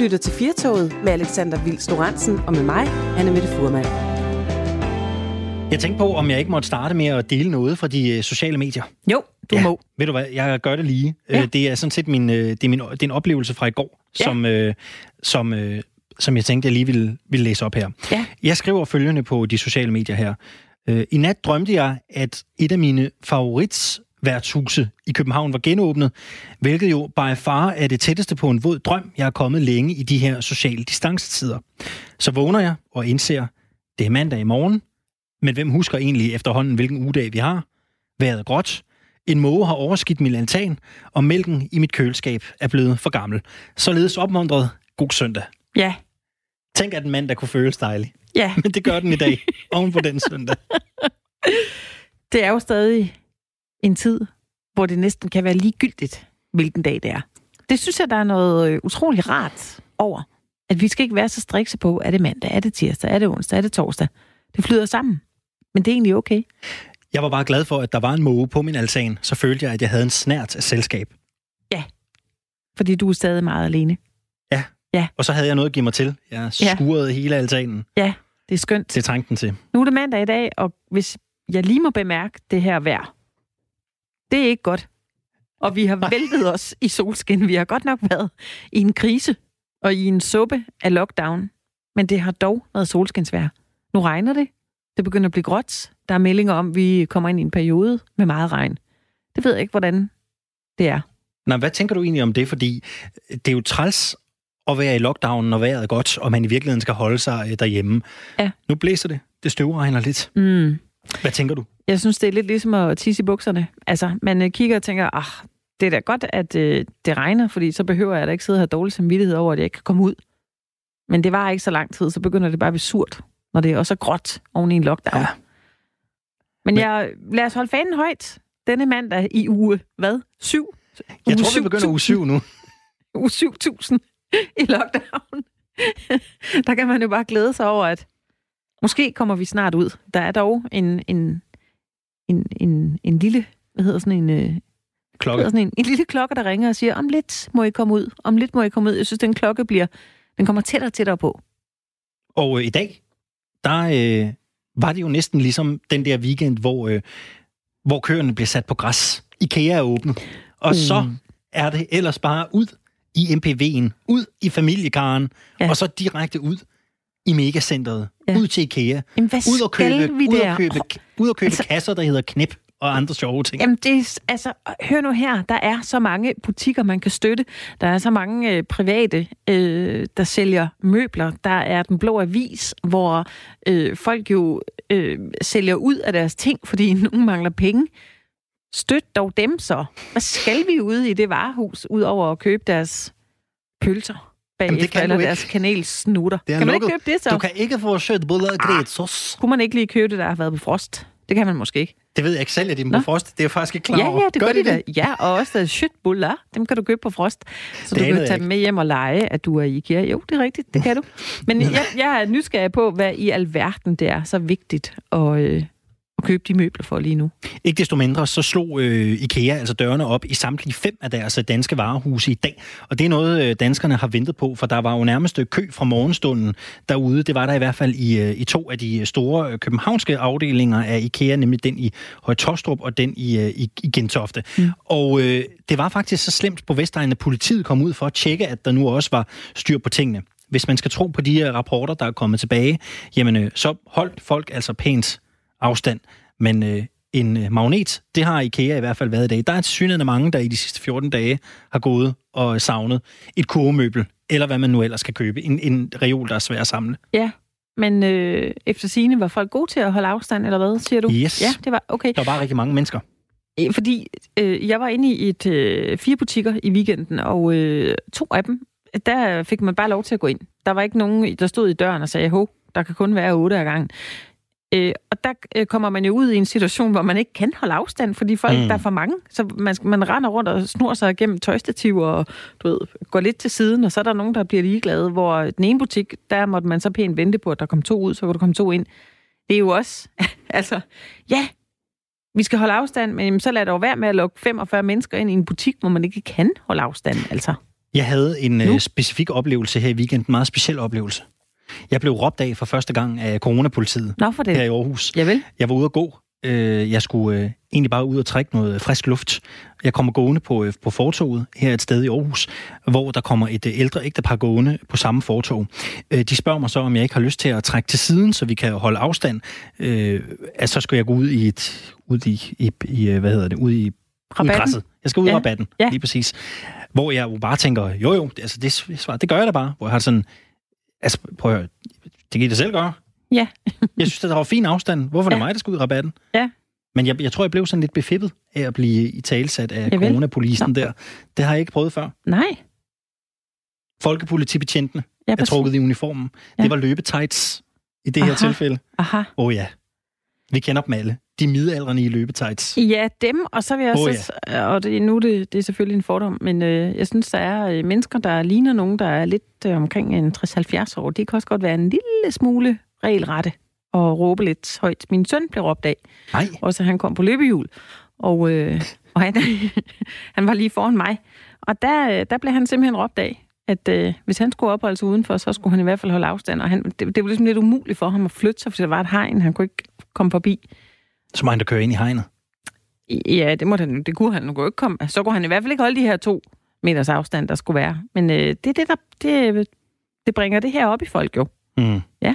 lytter til Firtoget med Alexander Vils Lorentzen og med mig, Anna Mette Furman. Jeg tænkte på, om jeg ikke måtte starte med at dele noget fra de øh, sociale medier. Jo, du ja, må. Ved du hvad, jeg gør det lige. Ja. Øh, Det er sådan set min, øh, det er min, det er en oplevelse fra i går, Ja. som, øh, som, øh, som jeg tænkte, jeg lige ville, ville læse op her. Ja. Jeg skriver følgende på de sociale medier her. I nat drømte jeg, at et af mine favoritsværtshuse i København var genåbnet, hvilket jo by far er det tætteste på en våd drøm, jeg er kommet længe i de her sociale distancetider. Så vågner jeg og indser, det er mandag i morgen, men hvem husker egentlig efterhånden, hvilken ugedag vi har? Vejret er gråt, en måge har overskidt min lantan, og mælken i mit køleskab er blevet for gammel. Således opmuntret, god søndag. Ja, Tænk, at en mand, der kunne føles dejlig. ja. Men det gør den i dag, oven på den søndag. Det er jo stadig en tid, hvor det næsten kan være ligegyldigt, hvilken dag det er. Det synes jeg, der er noget øh, utrolig rart over. At vi skal ikke være så strikse på, er det mandag, er det tirsdag, er det onsdag, er det torsdag. Det flyder sammen. Men det er egentlig okay. Jeg var bare glad for, at der var en måge på min altan, så følte jeg, at jeg havde en snært af selskab. Fordi du er stadig meget alene. Og så havde jeg noget at give mig til. Jeg Ja. skurede hele altanen. Ja, det er skønt. Det trængte den til. Nu er det mandag i dag, og hvis jeg lige må bemærke det her vejr, det er ikke godt. Og vi har væltet os i solskin. Vi har godt nok været i en krise og i en suppe af lockdown. Men det har dog været solskinsvejr. Nu regner det. Det begynder at blive gråt. Der er meldinger om, at vi kommer ind i en periode med meget regn. Det ved jeg ikke, hvordan det er. Nå, hvad tænker du egentlig om det? Fordi det er jo træls at være i lockdown, når vejret er godt, og man i virkeligheden skal holde sig øh, derhjemme. Ja. Nu blæser det. Det støvregner lidt. Mm. Hvad tænker du? Jeg synes, det er lidt ligesom at tisse i bukserne. Altså, man øh, kigger og tænker, ah, det er da godt, at øh, det regner, fordi så behøver jeg da ikke sidde og have dårlig samvittighed over, at jeg ikke kan komme ud. Men det var ikke så lang tid, så begynder det bare at blive surt, når det er også er gråt oven i en lockdown. Ja. Men, Men- jeg, lad os holde fanen højt denne mandag i uge, hvad? Syv? Jeg Uge tror, vi begynder uge 7 nu. Uge 7000 i lockdown. Der kan man jo bare glæde sig over, at måske kommer vi snart ud. Der er dog en, en, en, en, en lille, hvad hedder sådan en, øh, Klokke. sådan en, en lille klokke, der ringer og siger, om lidt må I komme ud, om lidt må I komme ud. Jeg synes, den klokke bliver, den kommer tættere og tættere på. Og øh, i dag, der øh, var det jo næsten ligesom den der weekend, hvor, øh, hvor køerne blev sat på græs. IKEA er åbnet. Og Mm. så er det ellers bare ud i MPV'en, ud i familiekaren, ja. og så direkte ud i megacentret, Ja. ud til IKEA, Jamen, ud og købe, ud og købe, ud og købe Altså- kasser, der hedder Knep og andre sjove ting. Jamen, det er, altså, hør nu her, der er så mange butikker, man kan støtte. Der er så mange øh, private, øh, der sælger møbler. Der er Den Blå Avis, hvor øh, folk jo øh, sælger ud af deres ting, fordi nogen mangler penge. Støt dog dem så. Hvad skal vi ude i det varehus, ud over at købe deres pølser bagefter, kan eller du ikke. deres kanelsnutter? Det er kan man ikke lukket. købe det så? Du kan ikke få sødboller og gretsås. Kunne man ikke lige købe det, der har været på frost? Det kan man måske ikke. Det ved jeg ikke selv, at de er på frost. Det er faktisk ikke klar Ja, over. ja, det gør, de da. det? Ja, og også der shitbuller, dem kan du købe på frost. Så Det du kan tage ikke. dem med hjem og lege, at du er i IKEA. Jo, det er rigtigt, det kan du. Men jeg, jeg er nysgerrig på, hvad i alverden det er så vigtigt at, øh, at købe de møbler for lige nu. Ikke desto mindre, så slog øh, IKEA altså dørene op i samtlige fem af deres øh, danske varehuse i dag. Og det er noget, øh, danskerne har ventet på, for der var jo nærmest øh, kø fra morgenstunden derude. Det var der i hvert fald i, øh, i to af de store øh, københavnske afdelinger af IKEA, nemlig den i Højtostrup og den i, øh, i, i Gentofte. Mm. Og øh, det var faktisk så slemt på Vestegnen, at politiet kom ud for at tjekke, at der nu også var styr på tingene. Hvis man skal tro på de rapporter, der er kommet tilbage, jamen øh, så holdt folk altså pænt afstand. Men øh, en øh, magnet, det har IKEA i hvert fald været i dag. Der er synligheden mange, der i de sidste 14 dage har gået og savnet et kurvemøbel, eller hvad man nu ellers skal købe. En, en reol, der er svær at samle. Ja, men øh, efter sigende var folk gode til at holde afstand, eller hvad, siger du? Yes. Ja, det var okay. Der var bare rigtig mange mennesker. Fordi øh, jeg var inde i et øh, fire butikker i weekenden, og øh, to af dem, der fik man bare lov til at gå ind. Der var ikke nogen, der stod i døren og sagde, hov, der kan kun være otte ad gangen. Øh, og der øh, kommer man jo ud i en situation, hvor man ikke kan holde afstand, fordi folk, mm. Der er for mange. Så man, man render rundt og snor sig igennem tøjstativer og du ved, går lidt til siden, og så er der nogen, der bliver ligeglade, hvor den ene butik, der måtte man så pænt vente på, at der kom to ud, så kunne der komme to ind. Det er jo også, altså, ja, vi skal holde afstand, men jamen, så lad dog være med at lukke 45 mennesker ind i en butik, hvor man ikke kan holde afstand, altså. Jeg havde en nu? specifik oplevelse her i weekenden, en meget speciel oplevelse. Jeg blev råbt af for første gang af coronapolitiet Nå, for det. her i Aarhus. Jeg vil. Jeg var ude at gå. Øh, jeg skulle øh, egentlig bare ud og trække noget frisk luft. Jeg kommer gående på, øh, på fortoget her et sted i Aarhus, hvor der kommer et ældre ægtepar gående på samme fortog. De spørger mig så, om jeg ikke har lyst til at trække til siden, så vi kan holde afstand. Altså, så skal jeg gå ud i et, ud i, i, i hvad hedder det, ud i rabatten. Jeg skal ud i ja. rabatten, ja. lige præcis. Hvor jeg jo bare tænker, jo jo, altså det, det gør jeg da bare. Hvor jeg har sådan, altså prøv at høre, det kan I da selv gøre. Ja. jeg synes, der var fin afstand. Hvorfor ja. er det mig, der skal ud i rabatten? Ja. Men jeg, jeg tror, jeg blev sådan lidt befippet af at blive i talsat af coronapolisen der. Det har jeg ikke prøvet før. Nej. Folkepolitibetjentene ja, er trukket i uniformen. Ja. Det var løbetights i det Aha. her tilfælde. Aha. Åh oh, ja. Vi kender dem alle. De midaldrende i løbetights. Ja, dem, og så vil jeg oh, også... Ja. Og det, nu det, det er selvfølgelig en fordom, men øh, jeg synes, der er øh, mennesker, der ligner nogen, der er lidt øh, omkring en 60-70 år. De kan også godt være en lille smule regelrette og råbe lidt højt. Min søn blev råbt af. Nej. Også han kom på løbehjul. Og, øh, og han, han var lige foran mig. Og der, øh, der blev han simpelthen råbt af, at øh, hvis han skulle opholde sig udenfor, så skulle han i hvert fald holde afstand. Og han, det, det var ligesom lidt umuligt for ham at flytte sig, fordi der var et hegn, han kunne ikke komme forbi. Så må han da køre ind i hegnet? Ja, det, måtte han, det kunne han. kunne ikke komme. Så kunne han i hvert fald ikke holde de her to meters afstand, der skulle være. Men øh, det er det, der det, det bringer det her op i folk jo. Mm. Ja.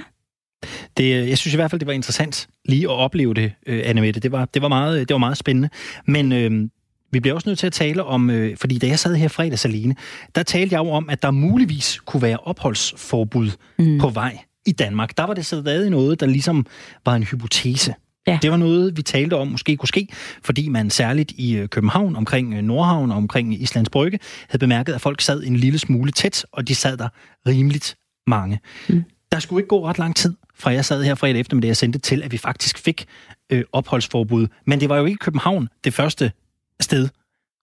Det, jeg synes i hvert fald, det var interessant lige at opleve det, øh, Anne Mette. Det var, det, var meget, det var meget spændende. Men øh, vi bliver også nødt til at tale om, øh, fordi da jeg sad her fredags alene, der talte jeg jo om, at der muligvis kunne være opholdsforbud mm. på vej i Danmark. Der var det stadig noget, der ligesom var en hypotese. Ja. Det var noget, vi talte om måske kunne ske, fordi man særligt i øh, København, omkring øh, Nordhavn og omkring Islands Brygge, havde bemærket, at folk sad en lille smule tæt, og de sad der rimeligt mange. Mm. Der skulle ikke gå ret lang tid, fra jeg sad her fredag eftermiddag og sendte til, at vi faktisk fik øh, opholdsforbud. Men det var jo ikke København, det første sted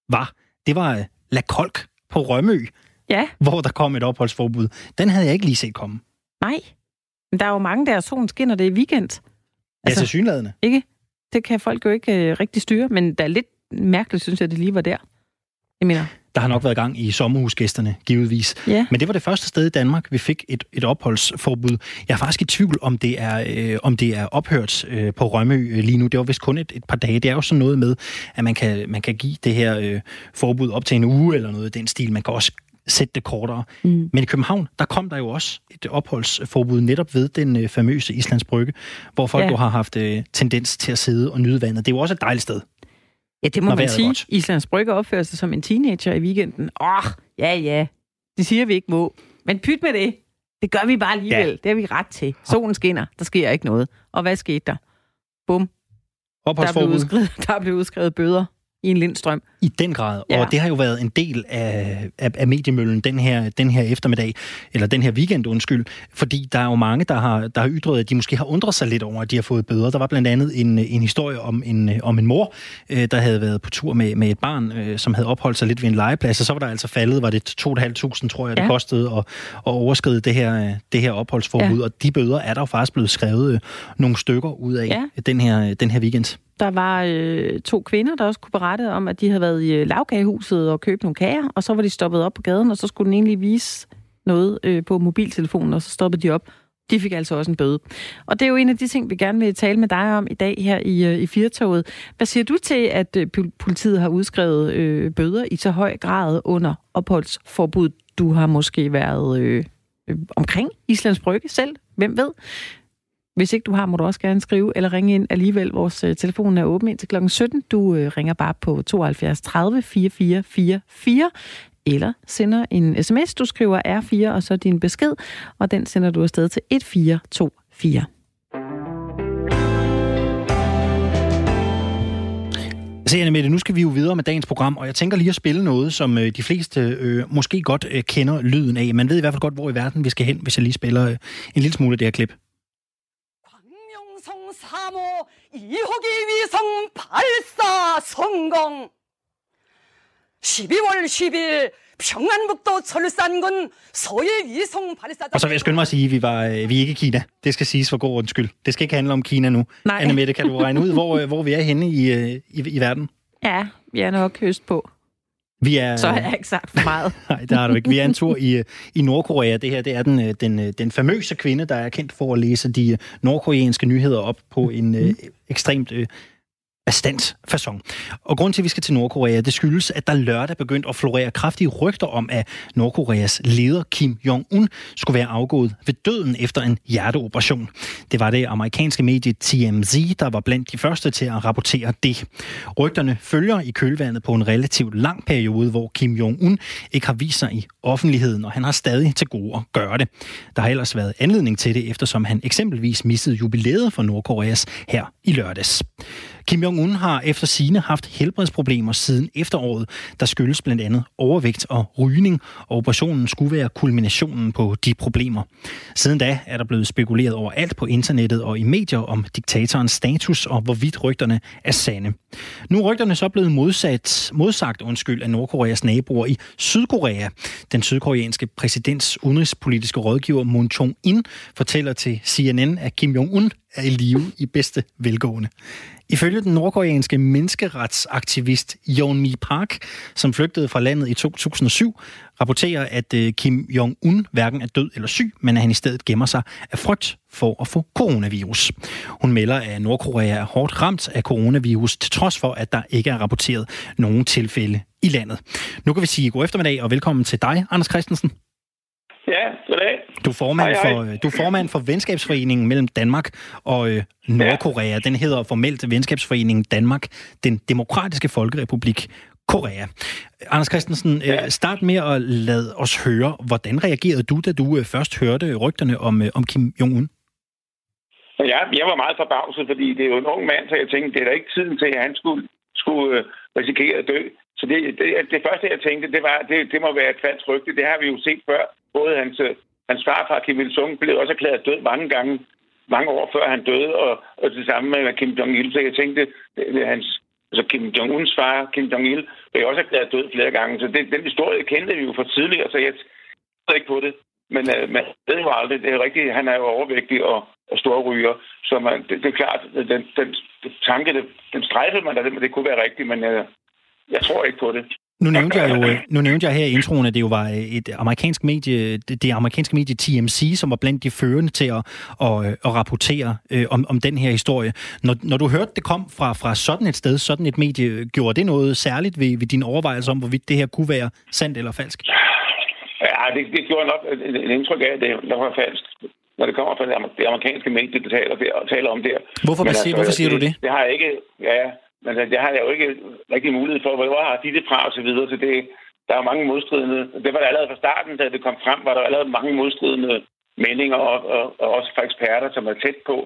var. Det var øh, La Kolk på Rømø, ja. hvor der kom et opholdsforbud. Den havde jeg ikke lige set komme. Nej, men der er jo mange, der solen skinner det i weekend. Altså, ja, til synlædende. Ikke? Det kan folk jo ikke øh, rigtig styre, men der er lidt mærkeligt, synes jeg, det lige var der. Jeg mener... Der har nok været gang i sommerhusgæsterne, givetvis. Ja. Men det var det første sted i Danmark, vi fik et, et opholdsforbud. Jeg er faktisk i tvivl, om det er, øh, om det er ophørt øh, på Rømø øh, lige nu. Det var vist kun et, et par dage. Det er jo sådan noget med, at man kan, man kan give det her øh, forbud op til en uge eller noget i den stil. Man kan også sætte det kortere. Mm. Men i København, der kom der jo også et opholdsforbud netop ved den øh, famøse Islands Brygge, hvor folk ja. jo har haft øh, tendens til at sidde og nyde vandet. Det er jo også et dejligt sted. Ja, det må man sige. Godt. Islands Brygge opfører sig som en teenager i weekenden. Åh, oh, ja, ja. Det siger vi ikke må. Men pyt med det. Det gør vi bare alligevel. Ja. Det har vi ret til. Solen skinner. Der sker ikke noget. Og hvad skete der? Bum. Der blev, udskrevet, der blev udskrevet bøder i en lindstrøm. I den grad, ja. og det har jo været en del af, af, af mediemøllen den her, den her eftermiddag, eller den her weekend, undskyld, fordi der er jo mange, der har, der har ytret, at de måske har undret sig lidt over, at de har fået bøder. Der var blandt andet en, en historie om en, om en mor, øh, der havde været på tur med, med et barn, øh, som havde opholdt sig lidt ved en legeplads, og så var der altså faldet, var det 2.500, tror jeg, det ja. kostede at, at overskride det her, det her opholdsforbud, ja. og de bøder er der jo faktisk blevet skrevet øh, nogle stykker ud af ja. den, her, den her weekend. Der var øh, to kvinder, der også kunne berette om, at de havde været i øh, lavkagehuset og købt nogle kager, og så var de stoppet op på gaden, og så skulle den egentlig vise noget øh, på mobiltelefonen, og så stoppede de op. De fik altså også en bøde. Og det er jo en af de ting, vi gerne vil tale med dig om i dag her i, øh, i Firtoget. Hvad siger du til, at øh, politiet har udskrevet øh, bøder i så høj grad under opholdsforbud? Du har måske været øh, omkring Islands Brygge selv. Hvem ved? Hvis ikke du har, må du også gerne skrive eller ringe ind alligevel. Vores øh, telefon er åben indtil kl. 17. Du øh, ringer bare på 72 30 44 44 eller sender en sms. Du skriver R4 og så din besked, og den sender du afsted til 1424. Se, Anne Mette, nu skal vi jo videre med dagens program, og jeg tænker lige at spille noget, som øh, de fleste øh, måske godt øh, kender lyden af. Man ved i hvert fald godt, hvor i verden vi skal hen, hvis jeg lige spiller øh, en lille smule af det her klip. 성 3호 2호기 위성 발사 성공 12월 10일 평안북도 철산군 소일 위성 발사... Og så vil jeg skynde mig at sige, at vi, var, øh, vi er ikke i Kina. Det skal siges for god undskyld. Det skal ikke handle om Kina nu. Nej. Anne Mette, kan du regne ud, hvor, øh, hvor vi er henne i, øh, i, i verden? Ja, vi er nok høst på. Vi er, så har jeg ikke sagt for meget. Nej, det har du ikke. Vi er en tur i, i Nordkorea. Det her det er den, den, den famøse kvinde, der er kendt for at læse de nordkoreanske nyheder op på en mm. ekstremt bastant façon. Og grund til, at vi skal til Nordkorea, det skyldes, at der lørdag begyndte at florere kraftige rygter om, at Nordkoreas leder Kim Jong-un skulle være afgået ved døden efter en hjerteoperation. Det var det amerikanske medie TMZ, der var blandt de første til at rapportere det. Rygterne følger i kølvandet på en relativt lang periode, hvor Kim Jong-un ikke har vist sig i offentligheden, og han har stadig til gode at gøre det. Der har ellers været anledning til det, eftersom han eksempelvis missede jubilæet for Nordkoreas her i lørdags. Kim Jong-un har efter sine haft helbredsproblemer siden efteråret, der skyldes blandt andet overvægt og rygning, og operationen skulle være kulminationen på de problemer. Siden da er der blevet spekuleret over alt på internettet og i medier om diktatorens status og hvorvidt rygterne er sande. Nu er rygterne så blevet modsat, modsagt undskyld, af Nordkoreas naboer i Sydkorea. Den sydkoreanske præsidents udenrigspolitiske rådgiver Moon Chong-in fortæller til CNN, at Kim Jong-un er i live i bedste velgående. Ifølge den nordkoreanske menneskeretsaktivist Yeon Mi Park, som flygtede fra landet i 2007, rapporterer, at øh, Kim Jong-un hverken er død eller syg, men at han i stedet gemmer sig af frygt for at få coronavirus. Hun melder, at Nordkorea er hårdt ramt af coronavirus, til trods for, at der ikke er rapporteret nogen tilfælde i landet. Nu kan vi sige god eftermiddag og velkommen til dig, Anders Christensen. Ja, goddag. Du er formand, hej, hej. For, du er formand for Venskabsforeningen mellem Danmark og øh, Nordkorea. Ja. Den hedder formelt Venskabsforeningen Danmark, den demokratiske folkerepublik Korea. Anders Christensen, øh, ja. start med at lade os høre, hvordan reagerede du, da du øh, først hørte rygterne om, øh, om Kim Jong-un? Ja, jeg var meget forbavset, fordi det er jo en ung mand, så jeg tænkte, det er da ikke tiden til, at han skulle, skulle risikere at dø. Så det, det, det første, jeg tænkte, det var, det, det må være et falsk rygte. Det har vi jo set før. Både hans, hans farfar, Kim Il-sung, blev også erklæret død mange gange, mange år før han døde, og, og det samme med Kim Jong-il. Så jeg tænkte, det, hans, altså Kim Jong-uns far, Kim Jong-il, blev også erklæret død flere gange. Så det, den historie kendte vi jo fra tidligere, så jeg tror ikke på det. Men øh, man ved jo aldrig, det er rigtigt, han er jo overvægtig og, og storryger. Så man, det, det, er klart, den, den, den tanke, det, den strejfede man, at det kunne være rigtigt, men øh, jeg tror ikke på det. Nu nævnte jeg jo nu nævnte jeg her i introen, at det jo var et amerikansk medie, det amerikanske medie TMC, som var blandt de førende til at, at, at rapportere øh, om, om den her historie. Når, når du hørte, det kom fra, fra sådan et sted, sådan et medie, gjorde det noget særligt ved, ved din overvejelse om, hvorvidt det her kunne være sandt eller falsk? Ja, det, det gjorde nok et, indtryk af, at det, det var falsk når det kommer fra det amerikanske medie, der taler, der, taler om det. Hvorfor, Men altså, hvorfor siger det, du det? Det har jeg ikke, ja, men altså, det har jeg jo ikke rigtig mulighed for. Hvor har de det fra og så videre, så det, der er mange modstridende. Det var der allerede fra starten, da det kom frem, var der allerede mange modstridende meninger, og, og, og også fra eksperter, som er tæt på,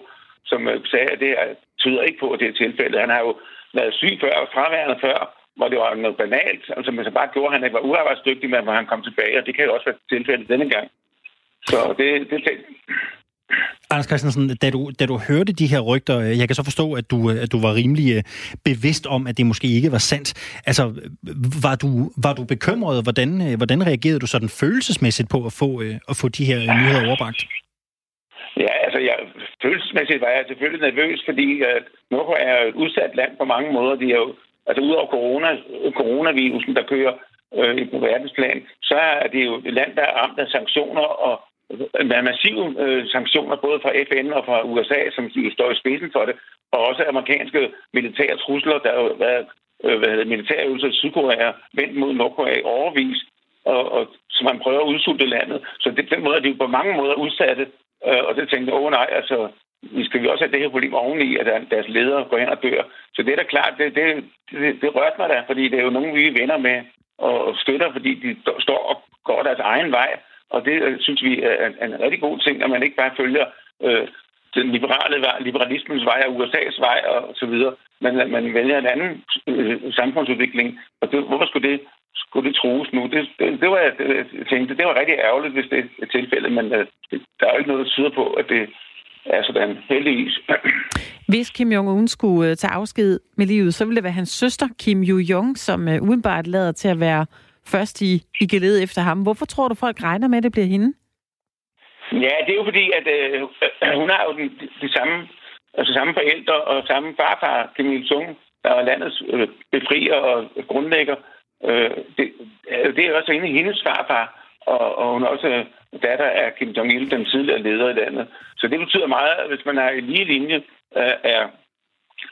som øh, sagde, at det er, tyder ikke på, at det er tilfældet. Han har jo været syg før og fraværende før, hvor det var noget banalt, altså man så bare gjorde, at han ikke var uarbejdsdygtig, men hvor han kom tilbage, og det kan jo også være tilfældet denne gang. Så det, det, Anders Christensen, da du, da du hørte de her rygter, øh, jeg kan så forstå, at du, øh, at du var rimelig øh, bevidst om, at det måske ikke var sandt. Altså, var du, var du bekymret? Hvordan, hvordan reagerede du sådan følelsesmæssigt på at få, at få de her nyheder overbragt? Ja, altså, jeg, følelsesmæssigt var jeg selvfølgelig nervøs, fordi uh, Nordkorea er et udsat land på mange måder. De er jo, altså udover corona, coronavirusen, der kører øh, på verdensplan, så er det jo et land, der er ramt af sanktioner og med massive øh, sanktioner, både fra FN og fra USA, som står i spidsen for det, og også amerikanske militære trusler, der har været øh, hvad hedder, militære øvelser i Sydkorea vendt mod Nordkorea i overvis, og, og, så man prøver at udsulte landet. Så det, den måde er de jo på mange måder udsatte, øh, og det tænkte jeg, åh nej, altså, vi skal vi også have det her problem oveni, at deres ledere går hen og dør. Så det er da klart, det, det, det, det rørte mig da, fordi det er jo nogen, vi er venner med og støtter, fordi de står og går deres egen vej, og det øh, synes vi er en, en rigtig god ting, at man ikke bare følger øh, den liberale vej, liberalismens vej og USA's vej og så videre, men at man vælger en anden øh, samfundsudvikling. Og det, hvorfor skulle det, skulle det trues nu? Det, det, det var jeg, tænkte, det var rigtig ærgerligt, hvis det er tilfældet, men øh, der er jo ikke noget, der tyder på, at det er sådan, heldigvis. Hvis Kim Jong-un skulle øh, tage afsked med livet, så ville det være hans søster, Kim Yo-jong, som øh, udenbart lader til at være først i, i geledet efter ham. Hvorfor tror du, folk regner med, at det bliver hende? Ja, det er jo fordi, at øh, hun har jo de, de samme, altså samme forældre og samme farfar, Kim Il-sung, der er landets øh, befrier og grundlægger. Øh, det, øh, det er også inde i hendes farfar, og, og hun er også øh, datter af Kim Jong-il, den tidligere leder i landet. Så det betyder meget, hvis man er i lige linje, øh, er,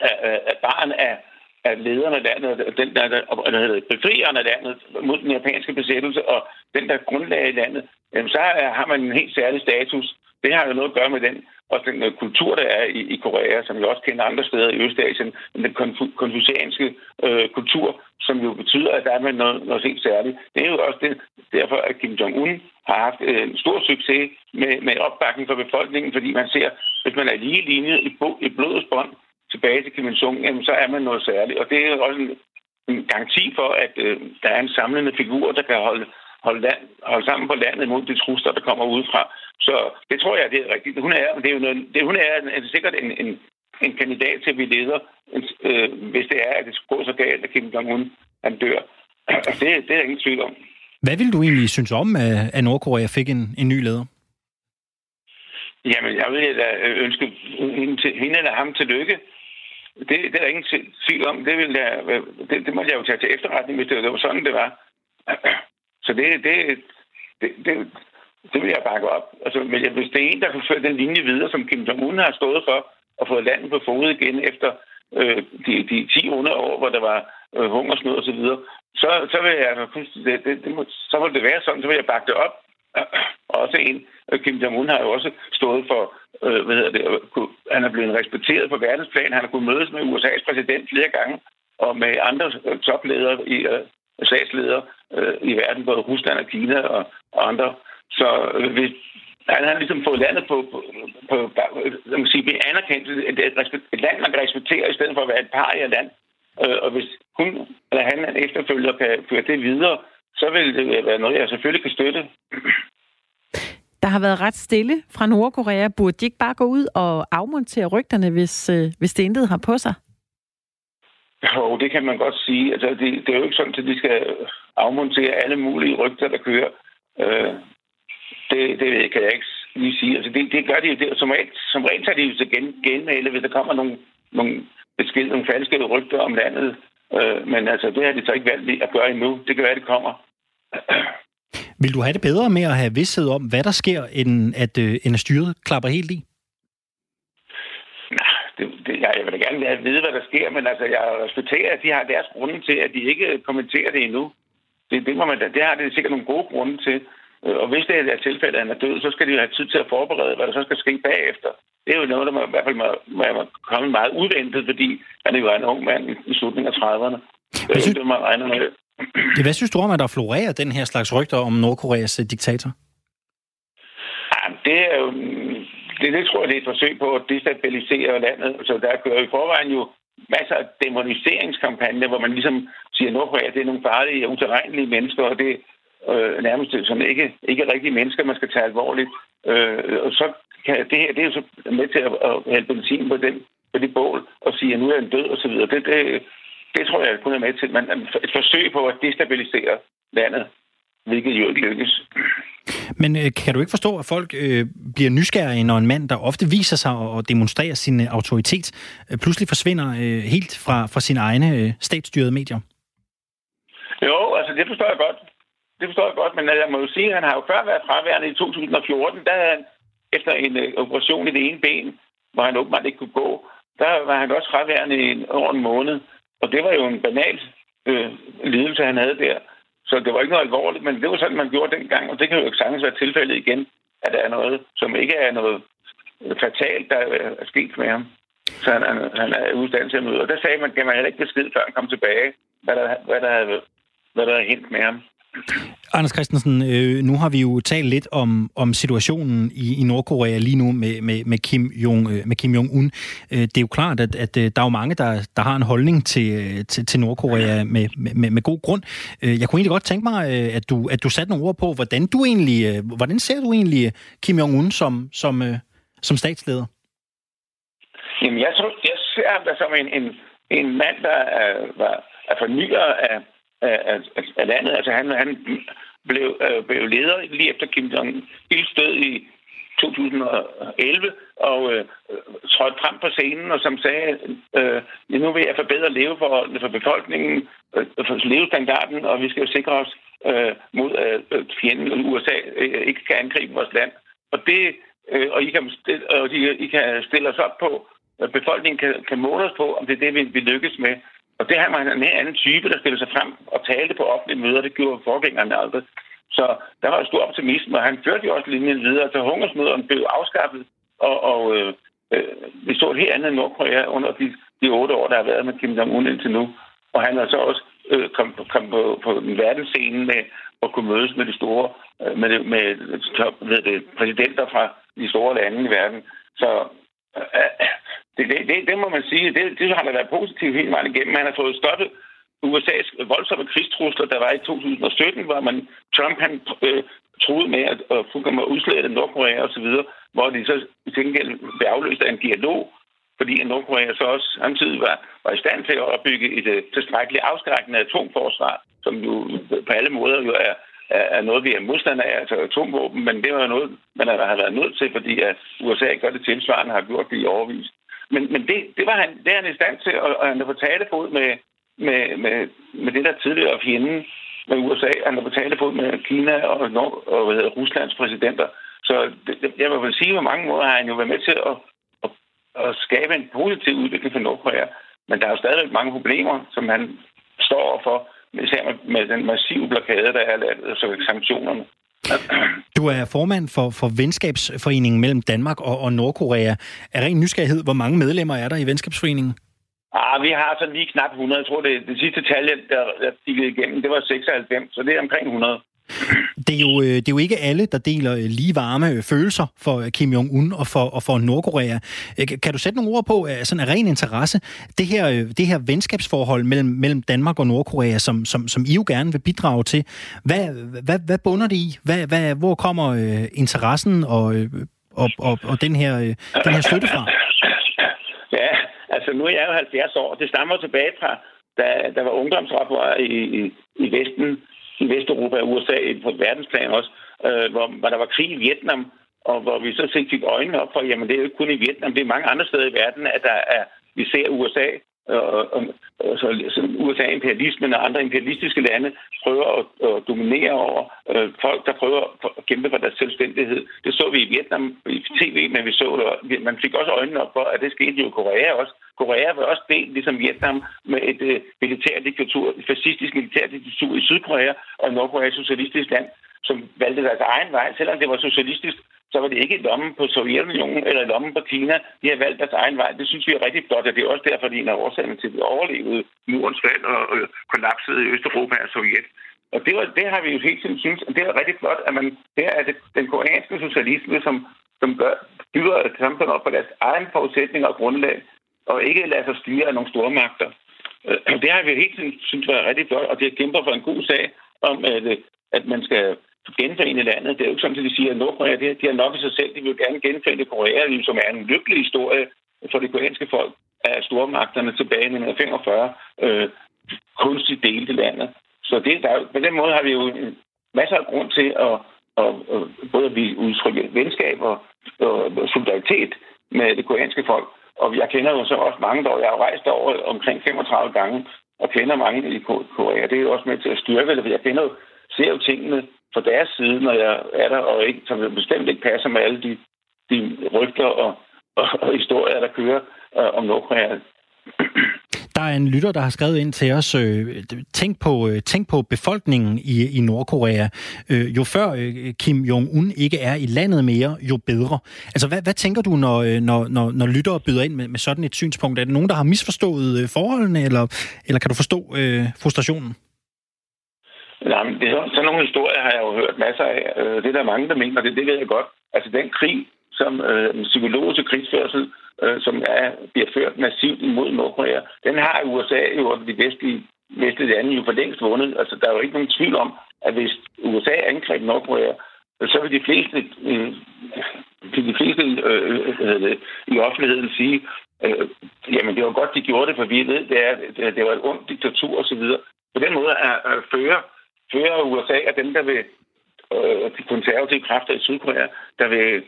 er, barn af, at lederne af landet, den der, der hedder, befrierne af landet mod den japanske besættelse, og den der grundlag i landet, jamen, så har man en helt særlig status. Det har jo noget at gøre med den og den øh, kultur, der er i, i Korea, som vi også kender andre steder i Østasien, den konfucianske øh, kultur, som jo betyder, at der er med noget, noget helt særligt. Det er jo også det, derfor, at Kim Jong-un har haft øh, stor succes med, med opbakning fra befolkningen, fordi man ser, hvis man er lige linje i, i blodets bånd tilbage til Kim Il-sung, så er man noget særligt. Og det er også en, en garanti for, at øh, der er en samlende figur, der kan holde, holde, land, holde sammen på landet mod de trusler, der kommer udefra. Så det tror jeg, det er rigtigt. Hun er, det er jo noget, det, hun er, er sikkert en, en, en kandidat til at blive leder, øh, hvis det er, at det går så galt, at Kim Jong-un han dør. Det, det er der ingen tvivl om. Hvad vil du egentlig synes om, at Nordkorea fik en, en ny leder? Jamen, jeg vil da ønske hende eller ham til lykke. Det, det er der ingen tvivl om. Det, vil jeg, det, det må jeg jo tage til efterretning, hvis det var sådan, det var. Så det, det, det, det, det vil jeg bakke op. Altså, hvis det er en, der kan føre den linje videre, som Kim Jong-un har stået for, og fået landet på fod igen efter øh, de, de 10 under år, hvor der var øh, hungersnød og så videre, så, så vil jeg det, det, det må, så vil det være sådan, så vil jeg bakke det op. Og også en, øh, Kim Jong-un har jo også stået for, øh, hvad hedder det, han er blevet respekteret på verdensplan, han har kunnet mødes med USA's præsident flere gange, og med andre øh, topledere i øh, statsledere øh, i verden, både Rusland og Kina og, og andre. Så øh, hvis, han har ligesom fået landet på, på, på, på man sige, anerkendt, et, et, et land, man kan respektere, i stedet for at være et par i land. Øh, og hvis hun eller han efterfølger kan føre det videre, så vil det være noget, jeg selvfølgelig kan støtte. Der har været ret stille fra Nordkorea. Burde de ikke bare gå ud og afmontere rygterne, hvis, øh, hvis det intet har på sig? Jo, det kan man godt sige. Altså, det, det er jo ikke sådan, at de skal afmontere alle mulige rygter, der kører. Øh, det, det kan jeg ikke lige sige. Altså, det, det gør de det, som, regel, som regel tager de jo til gen, genmale, hvis der kommer nogle, nogle besked, nogle falske rygter om landet. Øh, men altså, det har de så ikke valgt at gøre endnu. Det kan være, det kommer. Vil du have det bedre med at have vidsthed om, hvad der sker, end at, øh, end at styret klapper helt i? Nej, det, det, jeg, jeg vil da gerne have vide, hvad der sker, men altså, jeg respekterer, at de har deres grunde til, at de ikke kommenterer det endnu. Det, det, må man, det har det sikkert nogle gode grunde til. Øh, og hvis det er tilfælde, at han er død, så skal de jo have tid til at forberede, hvad der så skal ske bagefter. Det er jo noget, der må, i hvert fald må, må, må komme meget uventet, fordi han er jo en ung mand i, slutningen af 30'erne. Det er synes... det, man regner med. Hvad synes du om, at der florerer den her slags rygter om Nordkoreas øh, diktator? Ja, det er jo... Det, det tror jeg, det er et forsøg på at destabilisere landet. Så der kører i forvejen jo masser af demoniseringskampagner, hvor man ligesom siger, at Nordkorea det er nogle farlige, uterrenlige mennesker, og det, øh, nærmest som ikke, ikke rigtige mennesker, man skal tage alvorligt. Øh, og så kan det her, det er jo så med til at, at hælde benzin på, den, på det bål og sige, at nu er han død og så videre. Det, det, det tror jeg kun er med til. Man, et forsøg på at destabilisere landet, hvilket jo ikke lykkes. Men øh, kan du ikke forstå, at folk øh, bliver nysgerrige, når en mand, der ofte viser sig og demonstrerer sin øh, autoritet, øh, pludselig forsvinder øh, helt fra, fra sine egne øh, statsstyrede medier? Jo, altså det forstår jeg godt det forstår jeg godt, men jeg må jo sige, at han har jo før været fraværende i 2014, der han, efter en øh, operation i det ene ben, hvor han åbenbart ikke kunne gå, der var han også fraværende i en, over en måned. Og det var jo en banal øh, lidelse, han havde der. Så det var ikke noget alvorligt, men det var sådan, man gjorde dengang, og det kan jo ikke sagtens være tilfældet igen, at der er noget, som ikke er noget øh, fatalt, der øh, er sket med ham. Så han, han, han er udstand til at møde. Og der sagde man, at man heller ikke besked, før han kom tilbage, hvad der, hvad der, havde, hvad der havde hent med ham. Anders Christensen, øh, nu har vi jo talt lidt om, om situationen i, i Nordkorea lige nu med, med, med, Kim, Jong, øh, med Kim Jong-un. Øh, det er jo klart, at, at øh, der er jo mange, der, der har en holdning til, øh, til, til Nordkorea med, med, med god grund. Øh, jeg kunne egentlig godt tænke mig, at du, at du satte nogle ord på, hvordan du egentlig, hvordan ser du egentlig Kim Jong-un som, som, som statsleder? Jamen, jeg, tror, jeg ser ham som en, en, en mand, der er, er fornyer af af, af, af landet. Altså han, han blev, øh, blev leder lige efter Kim Jong-ils død i 2011 og øh, trådte frem på scenen og som sagde, øh, nu vil jeg forbedre leveforholdene for befolkningen, øh, levestandarden, og vi skal jo sikre os øh, mod at øh, fjenden USA øh, ikke kan angribe vores land. Og det øh, og I kan, stille, og I kan stille os op på, at befolkningen kan, kan måle os på, om det er det, vi, vi lykkes med. Og det her var en anden type, der stillede sig frem og talte på offentlige møder. Det gjorde forgængerne aldrig. Så der var stor optimisme, og han førte jo også linjen videre. Så hungersmøderne blev afskaffet, og, og øh, øh, vi så et helt andet Nordkorea under de, de otte år, der har været med Kim Jong-un indtil nu. Og han har så også øh, kom, kom på, på den med at kunne mødes med de store, øh, med, med ved det, præsidenter fra de store lande i verden. Så øh, det, det, det, det må man sige, det, det har da været positivt helt vejen igennem. Man har fået stoppet USA's voldsomme krigstrusler, der var i 2017, hvor man Trump han øh, troede med at, at fuldkommen udslette Nordkorea osv., hvor de så i gengæld blev afløst af en dialog, fordi Nordkorea så også samtidig var, var i stand til at opbygge et uh, tilstrækkeligt afskrækkende atomforsvar, som jo på alle måder jo er, er, er noget, vi er modstandere af, altså atomvåben, men det var noget, man har været nødt til, fordi at USA gør det tilsvarende, har gjort det i overvis. Men, men det, det var han, det er han i stand til, og, og han er på talefod med, med, med, med det der tidligere fjende med USA. Han er på talefod med Kina og, Nord, og hvad hedder, Ruslands præsidenter. Så det, jeg vil sige, på mange måder har han jo været med til at, at, at skabe en positiv udvikling for Nordkorea. Men der er jo stadigvæk mange problemer, som han står for, især med, med den massive blokade, der er lavet, så sanktionerne. Du er formand for, for Venskabsforeningen mellem Danmark og, og Nordkorea. Er ren nysgerrighed, hvor mange medlemmer er der i Venskabsforeningen? Ah, vi har så lige knap 100. Jeg tror, det, det sidste tal, der, der igennem, det var 96, så det er omkring 100. Det er, jo, øh, det er jo ikke alle, der deler øh, lige varme øh, følelser for Kim Jong-un og for, og for Nordkorea. Kan du sætte nogle ord på, sådan en ren interesse, det her, det her venskabsforhold mellem, mellem Danmark og Nordkorea, som, som, som I jo gerne vil bidrage til, hvad, hvad, hvad bunder det i? Hvad, hvad, hvor kommer øh, interessen og, og, og, og den, her, den her støtte fra? Ja, altså nu er jeg jo 70 år. Det stammer tilbage fra, da der var ungdomsoprør i, i, i Vesten, i Vesteuropa og USA på verdensplan også, øh, hvor, hvor der var krig i Vietnam, og hvor vi så fik øjnene op for, jamen det er jo ikke kun i Vietnam, det er mange andre steder i verden, at der er, vi ser USA og, og, og så, så USA-imperialismen og andre imperialistiske lande prøver at, at dominere over øh, folk, der prøver at kæmpe for deres selvstændighed. Det så vi i Vietnam i tv, men vi så det, man fik også øjnene op for, at det skete jo i Korea også. Korea var også delt, ligesom Vietnam, med et øh, militærdiktatur, et fascistisk militærdiktatur i Sydkorea og Nordkorea et socialistisk land, som valgte deres egen vej, selvom det var socialistisk så var det ikke i lommen på Sovjetunionen eller lommen på Kina. De har valgt deres egen vej. Det synes vi er rigtig flot, og det er også derfor, at en af årsagerne til, at vi overlevede murens fald og øh, kollapset i Østeuropa og Sovjet. Og det, var, det har vi jo helt tiden synes, og det er rigtig flot, at man, det er det, den koreanske socialisme, som, som gør, bygger et samfund op på deres egen forudsætninger og grundlag, og ikke lade sig styre af nogle store magter. Øh, det har vi helt tiden synes var rigtig flot, og det kæmper for en god sag om, at, øh, at man skal genforene landet. Det er jo ikke sådan, at de siger, at Nordkorea det, de har nok i sig selv. De vil gerne genforene Korea, som er en lykkelig historie for det koreanske folk af stormagterne tilbage i 1945 øh, kunstigt delte landet. Så det, der, på den måde har vi jo masser af grund til at, at, at både at vi udtrykke venskab og, og solidaritet med det koreanske folk. Og jeg kender jo så også mange, der jeg har rejst over omkring 35 gange, og kender mange i Korea. Det er jo også med til at styrke det, jeg kender jo, ser jo tingene fra deres side, når jeg er der, og ikke, som bestemt ikke passer med alle de, de rygter og, og, og historier, der kører øh, om Nordkorea. Der er en lytter, der har skrevet ind til os, øh, tænk, på, øh, tænk på befolkningen i, i Nordkorea. Øh, jo før øh, Kim Jong-un ikke er i landet mere, jo bedre. Altså, hvad, hvad tænker du, når, øh, når, når, når lyttere byder ind med, med sådan et synspunkt? Er det nogen, der har misforstået øh, forholdene, eller, eller kan du forstå øh, frustrationen? Nej, men det, sådan nogle historier har jeg jo hørt masser af. Øh, det er der mange, der mener, det, det ved jeg godt. Altså den krig, som øh, psykologisk krigsførsel, øh, som er, bliver ført massivt imod Nordkorea, den har USA jo og de vestlige, vestlige lande jo for længst vundet. Altså der er jo ikke nogen tvivl om, at hvis USA angreb Nordkorea, så vil de fleste, øh, de fleste øh, øh, øh i offentligheden sige, øh, jamen det var godt, de gjorde det, for vi ved, det, er, det, var et ondt diktatur osv. På den måde er, er fører fører USA er dem, der vil, øh, de konservative kræfter i Sydkorea, der vil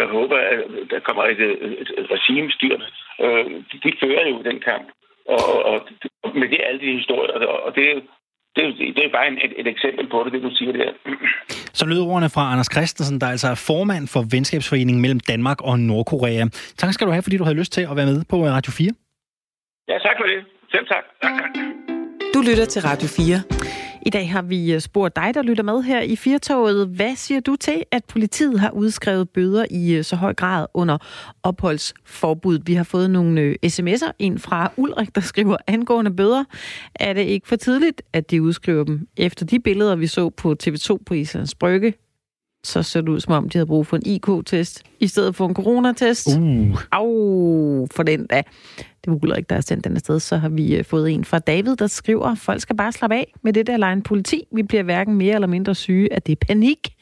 jeg håber, at der kommer et, et, et regimestyrt. Øh, de, de fører jo den kamp. og, og med det alle de historier, og det, det, det er bare en, et, et eksempel på det, det du siger der. Så lød ordene fra Anders Christensen, der altså er formand for Venskabsforeningen mellem Danmark og Nordkorea. Tak skal du have, fordi du havde lyst til at være med på Radio 4. Ja, tak for det. Selv tak. Du lytter til Radio 4. I dag har vi øh, spurgt dig, der lytter med her i Firtoget. Hvad siger du til, at politiet har udskrevet bøder i øh, så høj grad under opholdsforbud? Vi har fået nogle øh, sms'er ind fra Ulrik, der skriver angående bøder. Er det ikke for tidligt, at de udskriver dem? Efter de billeder, vi så på TV2 på Islands Brygge, så ser det ud, som om de havde brug for en IK-test, i stedet for en coronatest. Uh. Au, for den da. Det var Ulrik, der har sendt den afsted. Så har vi øh, fået en fra David, der skriver, folk skal bare slappe af med det der line politi. Vi bliver hverken mere eller mindre syge, at det er panik.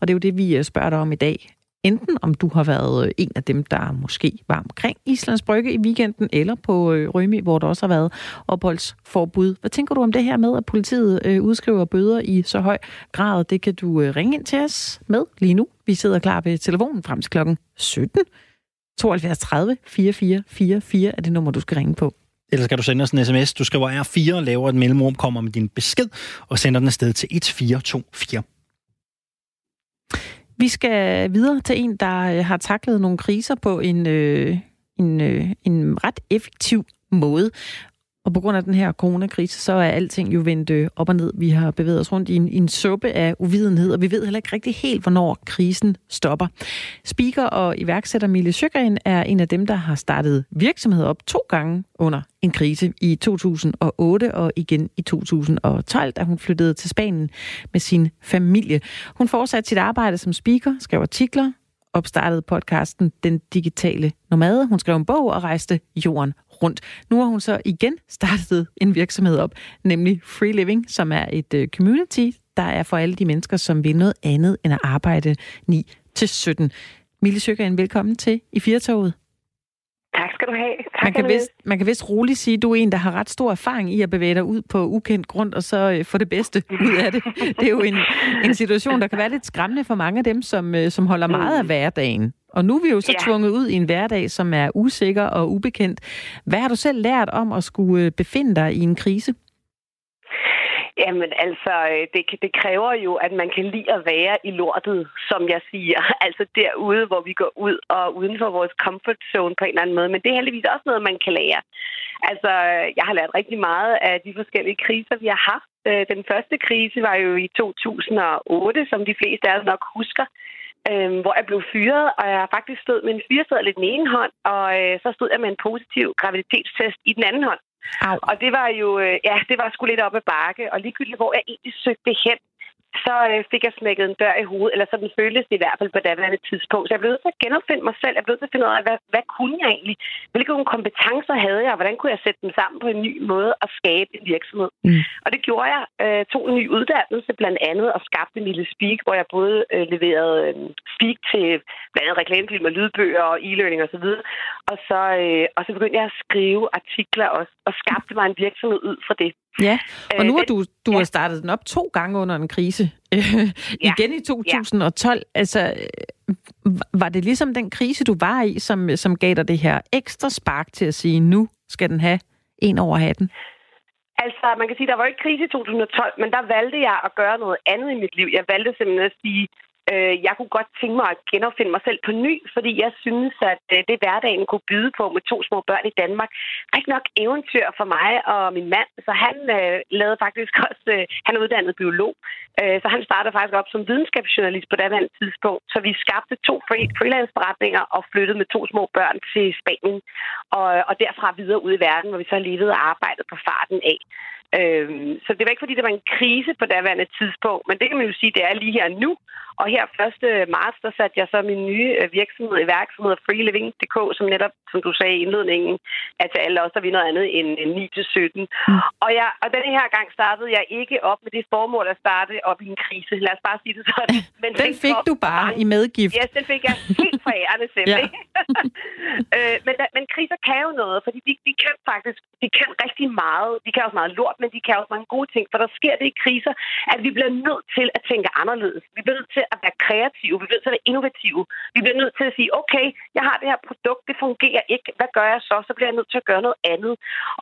Og det er jo det, vi øh, spørger dig om i dag. Enten om du har været øh, en af dem, der måske var omkring Islands Brygge i weekenden, eller på øh, Rømi, hvor der også har været opholdsforbud. Hvad tænker du om det her med, at politiet øh, udskriver bøder i så høj grad? Det kan du ringe ind til os med lige nu. Vi sidder klar ved telefonen frem til klokken 17. 72 30 44 44 er det nummer, du skal ringe på. Ellers skal du sende os en sms. Du skriver R4, laver et mellemrum, kommer med din besked og sender den afsted til 1424. Vi skal videre til en, der øh, har taklet nogle kriser på en, øh, en, øh, en ret effektiv måde. Og på grund af den her coronakrise, så er alting jo vendt øh, op og ned. Vi har bevæget os rundt i en, i en suppe af uvidenhed, og vi ved heller ikke rigtig helt, hvornår krisen stopper. Speaker og iværksætter Mille Sjøgren er en af dem, der har startet virksomhed op to gange under en krise i 2008 og igen i 2012, da hun flyttede til Spanien med sin familie. Hun fortsatte sit arbejde som speaker, skrev artikler, opstartede podcasten Den Digitale Nomade. Hun skrev en bog og rejste jorden rundt. Nu har hun så igen startet en virksomhed op, nemlig Free Living, som er et øh, community, der er for alle de mennesker, som vil noget andet end at arbejde 9-17. Mille Søgeren, velkommen til i Firtoget. Tak skal du have. Tak, man, kan vist, man kan vist roligt sige, at du er en, der har ret stor erfaring i at bevæge dig ud på ukendt grund, og så øh, få det bedste ud af det. Det er jo en, en situation, der kan være lidt skræmmende for mange af dem, som, øh, som holder meget af hverdagen. Og nu er vi jo så ja. tvunget ud i en hverdag, som er usikker og ubekendt. Hvad har du selv lært om at skulle øh, befinde dig i en krise? Jamen altså, øh, det, det kræver jo, at man kan lide at være i lortet, som jeg siger. Altså derude, hvor vi går ud og uden for vores comfort zone på en eller anden måde. Men det er heldigvis også noget, man kan lære. Altså, jeg har lært rigtig meget af de forskellige kriser, vi har haft. Øh, den første krise var jo i 2008, som de fleste af os nok husker øh, hvor jeg blev fyret, og jeg faktisk stod med en fyreseddel i den ene hånd, og øh, så stod jeg med en positiv graviditetstest i den anden hånd. Au. Og det var jo, øh, ja, det var sgu lidt op ad bakke, og ligegyldigt hvor jeg egentlig søgte hen, så øh, fik jeg smækket en dør i hovedet, eller sådan føltes det i hvert fald på daværende tidspunkt. Så jeg blev nødt til at genopfinde mig selv. Jeg blev nødt til at finde ud af, hvad, hvad kunne jeg egentlig? Hvilke kompetencer havde jeg? Hvordan kunne jeg sætte dem sammen på en ny måde og skabe en virksomhed? Mm. Og det gjorde jeg. Øh, tog en ny uddannelse blandt andet og skabte lille speak, hvor jeg både øh, leverede øh, speak til blandt andet reklamefilm og lydbøger og e-learning osv. Og, så videre. og, så, øh, og så begyndte jeg at skrive artikler også, og skabte mig en virksomhed ud fra det. Ja, og nu har du, du ja. har startet den op to gange under en krise. Ja. Igen i 2012. Ja. Altså, var det ligesom den krise, du var i, som, som gav dig det her ekstra spark til at sige, nu skal den have en over hatten? Altså, man kan sige, der var ikke krise i 2012, men der valgte jeg at gøre noget andet i mit liv. Jeg valgte simpelthen at sige, Øh, jeg kunne godt tænke mig at genopfinde mig selv på ny, fordi jeg synes, at øh, det hverdagen kunne byde på med to små børn i Danmark. Rigtig nok eventyr for mig og min mand, så han øh, lavede faktisk også, øh, han er uddannet biolog, øh, så han startede faktisk op som videnskabsjournalist på daværende tidspunkt. Så vi skabte to freelance-forretninger og flyttede med to små børn til Spanien, og, og derfra videre ud i verden, hvor vi så levede og arbejdede på farten af. Øhm, så det var ikke, fordi det var en krise på daværende tidspunkt, men det kan man jo sige, det er lige her nu. Og her 1. marts, der satte jeg så min nye øh, virksomhed i værksomhed freeliving.dk, som netop, som du sagde i indledningen, at til alle os, der vi noget andet end 9-17. Mm. Og, jeg, og denne her gang startede jeg ikke op med det formål at starte op i en krise. Lad os bare sige det sådan. Men den fik du bare i medgift. Ja, yes, den fik jeg helt fra ærende selv. ja. øh, men, men kriser kan jo noget, fordi de, de kan faktisk de kan rigtig meget. De kan også meget lort, men de kan også mange gode ting. For der sker det i kriser, at vi bliver nødt til at tænke anderledes. Vi bliver nødt til at være kreative. Vi bliver nødt til at være innovative. Vi bliver nødt til at sige, okay, jeg har det her produkt, det fungerer ikke. Hvad gør jeg så? Så bliver jeg nødt til at gøre noget andet.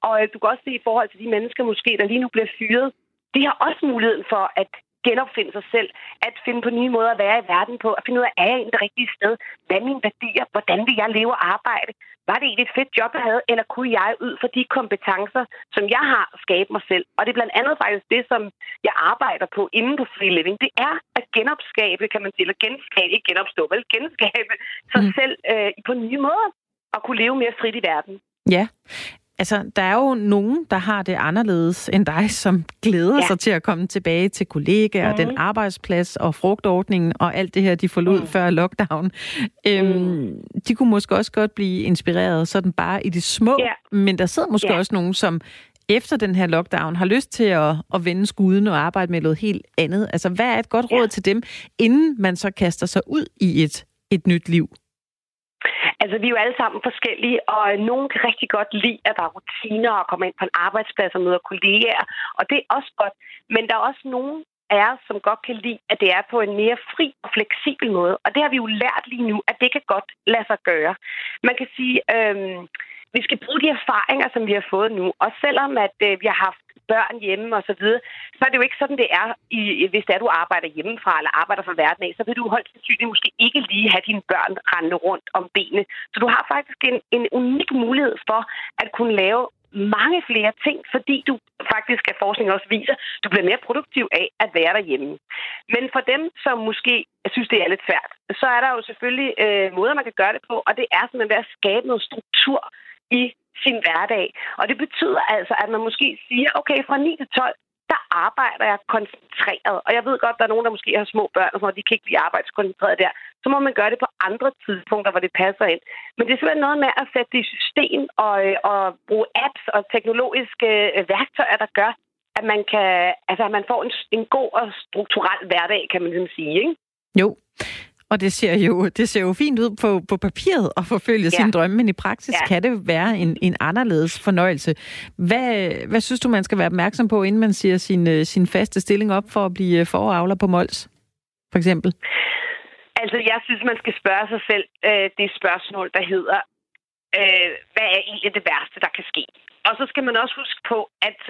Og øh, du kan også se i forhold til de mennesker måske, der lige nu bliver fyret, de har også muligheden for at genopfinde sig selv, at finde på nye måder at være i verden på, at finde ud af, er jeg i det rigtige sted? Hvad er mine værdier? Hvordan vil jeg leve og arbejde? Var det egentlig et fedt job, jeg havde, eller kunne jeg ud for de kompetencer, som jeg har, skabe mig selv? Og det er blandt andet faktisk det, som jeg arbejder på inden på Free Living. Det er at genopskabe, kan man sige, eller genskabe, ikke genopstå, vel genskabe sig mm. selv øh, på nye måder og kunne leve mere frit i verden. Ja, Altså, der er jo nogen, der har det anderledes end dig, som glæder ja. sig til at komme tilbage til kollegaer, mm. den arbejdsplads og frugtordningen og alt det her, de forlod mm. før lockdown. Øhm, mm. De kunne måske også godt blive inspireret sådan bare i det små, ja. men der sidder måske ja. også nogen, som efter den her lockdown har lyst til at, at vende skuden og arbejde med noget helt andet. Altså, hvad er et godt råd ja. til dem, inden man så kaster sig ud i et, et nyt liv? Altså, vi er jo alle sammen forskellige, og nogen kan rigtig godt lide, at der er rutiner og komme ind på en arbejdsplads og møde kollegaer, og det er også godt. Men der er også nogen er, som godt kan lide, at det er på en mere fri og fleksibel måde. Og det har vi jo lært lige nu, at det kan godt lade sig gøre. Man kan sige, øh, vi skal bruge de erfaringer, som vi har fået nu. Og selvom at øh, vi har haft børn hjemme og så videre, så er det jo ikke sådan, det er, i, hvis det er, du arbejder hjemmefra eller arbejder fra verden af, så vil du højst sandsynligt måske ikke lige have dine børn rende rundt om benene. Så du har faktisk en, en unik mulighed for at kunne lave mange flere ting, fordi du faktisk, at forskning også viser, du bliver mere produktiv af at være derhjemme. Men for dem, som måske synes, det er lidt svært, så er der jo selvfølgelig øh, måder, man kan gøre det på, og det er simpelthen ved at skabe noget struktur i sin hverdag. Og det betyder altså, at man måske siger, okay, fra 9 til 12, der arbejder jeg koncentreret. Og jeg ved godt, der er nogen, der måske har små børn, og de kan ikke blive arbejdskoncentreret der. Så må man gøre det på andre tidspunkter, hvor det passer ind. Men det er simpelthen noget med at sætte det i system og, øh, og bruge apps og teknologiske øh, værktøjer, der gør, at man, kan, altså, at man får en, en god og strukturel hverdag, kan man ligesom sige. Ikke? Jo. Og det ser jo, det ser jo fint ud på, på papiret at forfølge ja. sin drømme, men i praksis ja. kan det være en, en anderledes fornøjelse. Hvad, hvad synes du, man skal være opmærksom på, inden man siger sin, øh, sin faste stilling op for at blive foravler på Mols, for eksempel? Altså, jeg synes, man skal spørge sig selv øh, det spørgsmål, der hedder, øh, hvad er egentlig det værste, der kan ske? Og så skal man også huske på, at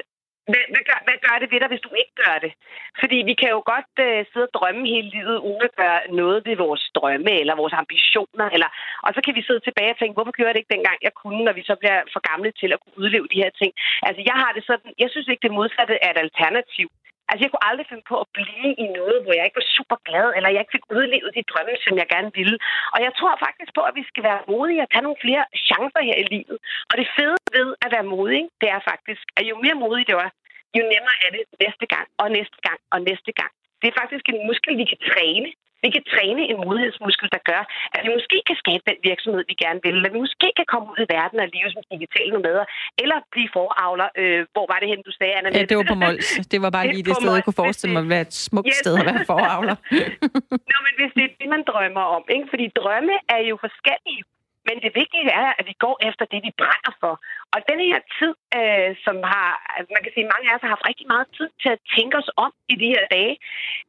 hvad, hvad, gør, hvad gør det ved dig, hvis du ikke gør det? Fordi vi kan jo godt øh, sidde og drømme hele livet, uden at gøre noget ved vores drømme eller vores ambitioner. Eller, og så kan vi sidde tilbage og tænke, hvorfor gjorde jeg det ikke dengang, jeg kunne, når vi så bliver for gamle til at kunne udleve de her ting? Altså, jeg har det sådan, jeg synes ikke, det modsatte er et alternativ. Altså, jeg kunne aldrig finde på at blive i noget, hvor jeg ikke var super glad, eller jeg ikke fik udlevet de drømme, som jeg gerne ville. Og jeg tror faktisk på, at vi skal være modige og tage nogle flere chancer her i livet. Og det fede ved at være modig, det er faktisk, at jo mere modig det var, jo nemmere er det næste gang, og næste gang, og næste gang. Det er faktisk en muskel, vi kan træne. Vi kan træne en modighedsmuskel, der gør, at vi måske kan skabe den virksomhed, vi gerne vil, eller vi måske kan komme ud i verden og leve som digitale nomader, eller blive foravler. Øh, hvor var det hen, du sagde, Anna? Ja, det var på Mols. Det var bare lige det, sted, jeg kunne forestille mig, at være et smukt yes. sted at være foravler. Nå, men hvis det er det, man drømmer om, ikke? fordi drømme er jo forskellige. Men det vigtige er, at vi går efter det, vi brænder for. Og den her tid, øh, som har, man kan sige, mange af os har haft rigtig meget tid til at tænke os om i de her dage,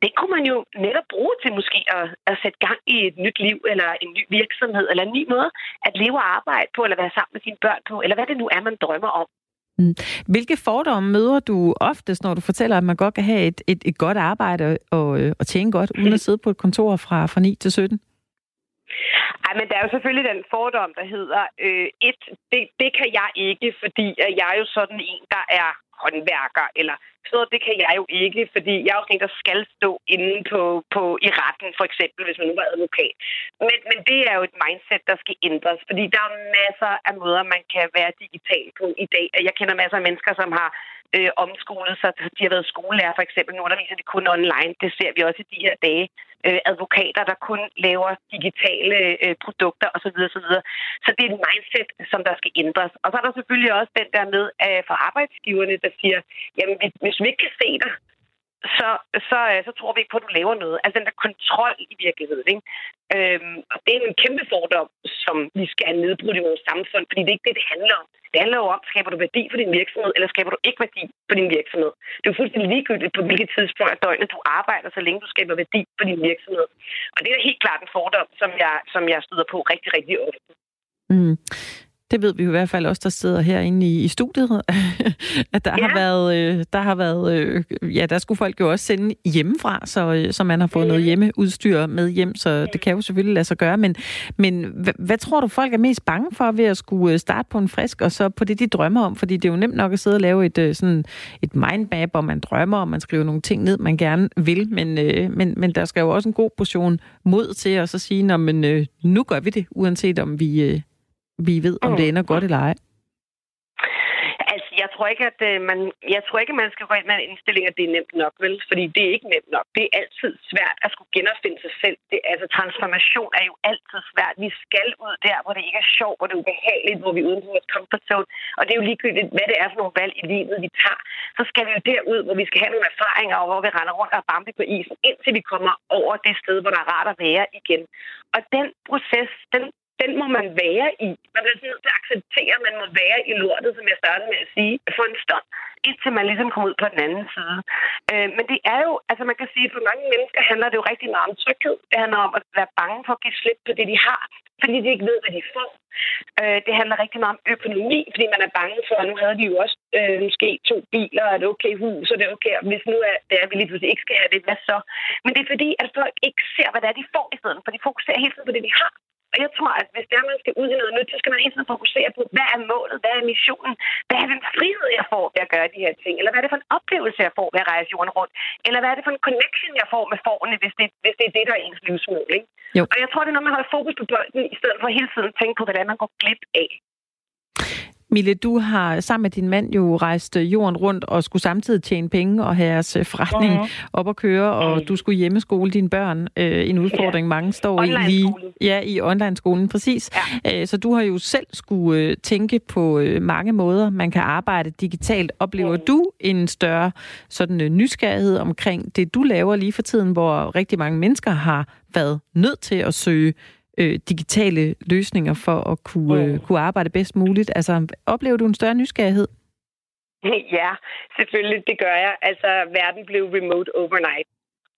det kunne man jo netop bruge til måske at, at sætte gang i et nyt liv, eller en ny virksomhed, eller en ny måde at leve og arbejde på, eller være sammen med sine børn på, eller hvad det nu er, man drømmer om. Mm. Hvilke fordomme møder du oftest, når du fortæller, at man godt kan have et, et, et godt arbejde og, øh, og tjene godt, uden at sidde på et kontor fra, fra 9 til 17? Ej, men der er jo selvfølgelig den fordom, der hedder, øh, et, det, det kan jeg ikke, fordi jeg er jo sådan en, der er håndværker, eller så det kan jeg jo ikke, fordi jeg er jo en, der skal stå inde på, på, i retten, for eksempel, hvis man nu var advokat. Men, men det er jo et mindset, der skal ændres, fordi der er masser af måder, man kan være digital på i dag. Jeg kender masser af mennesker, som har øh, omskolet sig. De har været skolelærer for eksempel. Nu underviser de kun online. Det ser vi også i de her dage. Øh, advokater, der kun laver digitale øh, produkter osv. osv. Så det er et mindset, som der skal ændres. Og så er der selvfølgelig også den der med øh, for arbejdsgiverne, der siger, jamen hvis vi ikke kan se dig, så, så, øh, så tror vi ikke på, at du laver noget. Altså den der kontrol i virkeligheden. Ikke? Øhm, og det er en kæmpe fordom, som vi skal have nedbrudt i vores samfund, fordi det er ikke det, det handler om. Det handler jo om, skaber du værdi for din virksomhed, eller skaber du ikke værdi for din virksomhed. Det er jo fuldstændig ligegyldigt på hvilket tidspunkt af døgnet du arbejder, så længe du skaber værdi for din virksomhed. Og det er helt klart en fordom, som jeg, som jeg støder på rigtig, rigtig ofte. Mm. Det ved vi jo i hvert fald også, der sidder herinde i, i studiet, at der ja. har været, øh, der har været, øh, ja, der skulle folk jo også sende hjemmefra, så, øh, så man har fået mm. noget hjemmeudstyr med hjem, så det kan jo selvfølgelig lade sig gøre. Men, men hvad, hvad tror du, folk er mest bange for ved at skulle starte på en frisk, og så på det, de drømmer om? Fordi det er jo nemt nok at sidde og lave et, sådan, et mindmap, hvor man drømmer, og man skriver nogle ting ned, man gerne vil, men, men, men der skal jo også en god portion mod til at så sige, men nu gør vi det, uanset om vi vi ved, om det mm. ender godt eller ej? Altså, jeg tror ikke, at øh, man, jeg tror ikke, at man skal gå ind med en indstilling, at det er nemt nok, vel? Fordi det er ikke nemt nok. Det er altid svært at skulle genopfinde sig selv. Det, altså, transformation er jo altid svært. Vi skal ud der, hvor det ikke er sjovt, hvor det er ubehageligt, hvor vi er uden for vores comfort zone. Og det er jo ligegyldigt, hvad det er for nogle valg i livet, vi tager. Så skal vi jo derud, hvor vi skal have nogle erfaringer, og hvor vi render rundt og bambi på isen, indtil vi kommer over det sted, hvor der er rart at være igen. Og den proces, den den må man være i. Man bliver nødt til at acceptere, at man må være i lortet, som jeg startede med at sige, for en stund, indtil man ligesom kommer ud på den anden side. Øh, men det er jo, altså man kan sige, at for mange mennesker handler det jo rigtig meget om tryghed. Det handler om at være bange for at give slip på det, de har, fordi de ikke ved, hvad de får. Øh, det handler rigtig meget om økonomi, fordi man er bange for, at nu havde de jo også øh, måske to biler, og det okay hus, og det er okay, og hvis nu er, det er, vi lige pludselig ikke skal have det, hvad så? Men det er fordi, at folk ikke ser, hvad det er, de får i stedet for. De fokuserer hele tiden på det, de har. Og jeg tror, at hvis der man skal ud i noget nyt, så skal man egentlig fokusere på, hvad er målet, hvad er missionen, hvad er den frihed, jeg får ved at gøre de her ting, eller hvad er det for en oplevelse, jeg får ved at rejse jorden rundt, eller hvad er det for en connection, jeg får med forne, hvis det, hvis det er det, der er ens livsmål. Ikke? Jo. Og jeg tror, det er noget, man holder fokus på bolden, i stedet for hele tiden at tænke på, hvordan man går glip af. Mille, du har sammen med din mand jo rejst øh, jorden rundt og skulle samtidig tjene penge og have jeres øh, forretning ja. op at køre, og mm. du skulle hjemmeskole dine børn. Øh, en udfordring, ja. mange står i lige. Ja, i online-skolen, præcis. Ja. Øh, så du har jo selv skulle øh, tænke på øh, mange måder, man kan arbejde digitalt. Oplever mm. du en større sådan øh, nysgerrighed omkring det, du laver lige for tiden, hvor rigtig mange mennesker har været nødt til at søge øh, digitale løsninger for at kunne, øh, kunne arbejde bedst muligt. Altså, oplever du en større nysgerrighed? Ja, selvfølgelig, det gør jeg. Altså, verden blev remote overnight.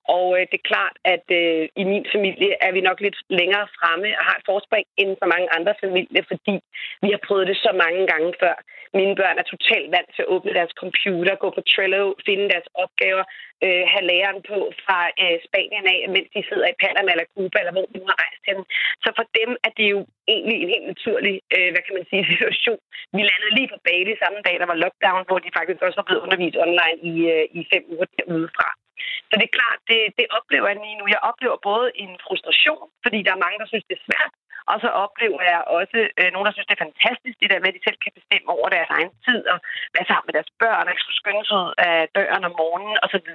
Og øh, det er klart, at øh, i min familie er vi nok lidt længere fremme og har et forspring end for mange andre familier, fordi vi har prøvet det så mange gange før. Mine børn er totalt vant til at åbne deres computer, gå på Trello, finde deres opgaver, øh, have læreren på fra øh, Spanien af, mens de sidder i Panama eller Cuba, eller hvor de nu har rejst til dem. Så for dem er det jo egentlig en helt naturlig, øh, hvad kan man sige, situation. Vi landede lige på Bali samme dag, der var lockdown, hvor de faktisk også var blevet undervist online i, øh, i fem uger derudefra. Så det er klart, det, det oplever jeg lige nu. Jeg oplever både en frustration, fordi der er mange, der synes, det er svært, og så oplever jeg også øh, nogen, der synes, det er fantastisk, det der med, at de selv kan bestemme over deres egen tid, og være sammen med deres børn, og ikke skulle skynde sig ud af døren om morgenen, osv.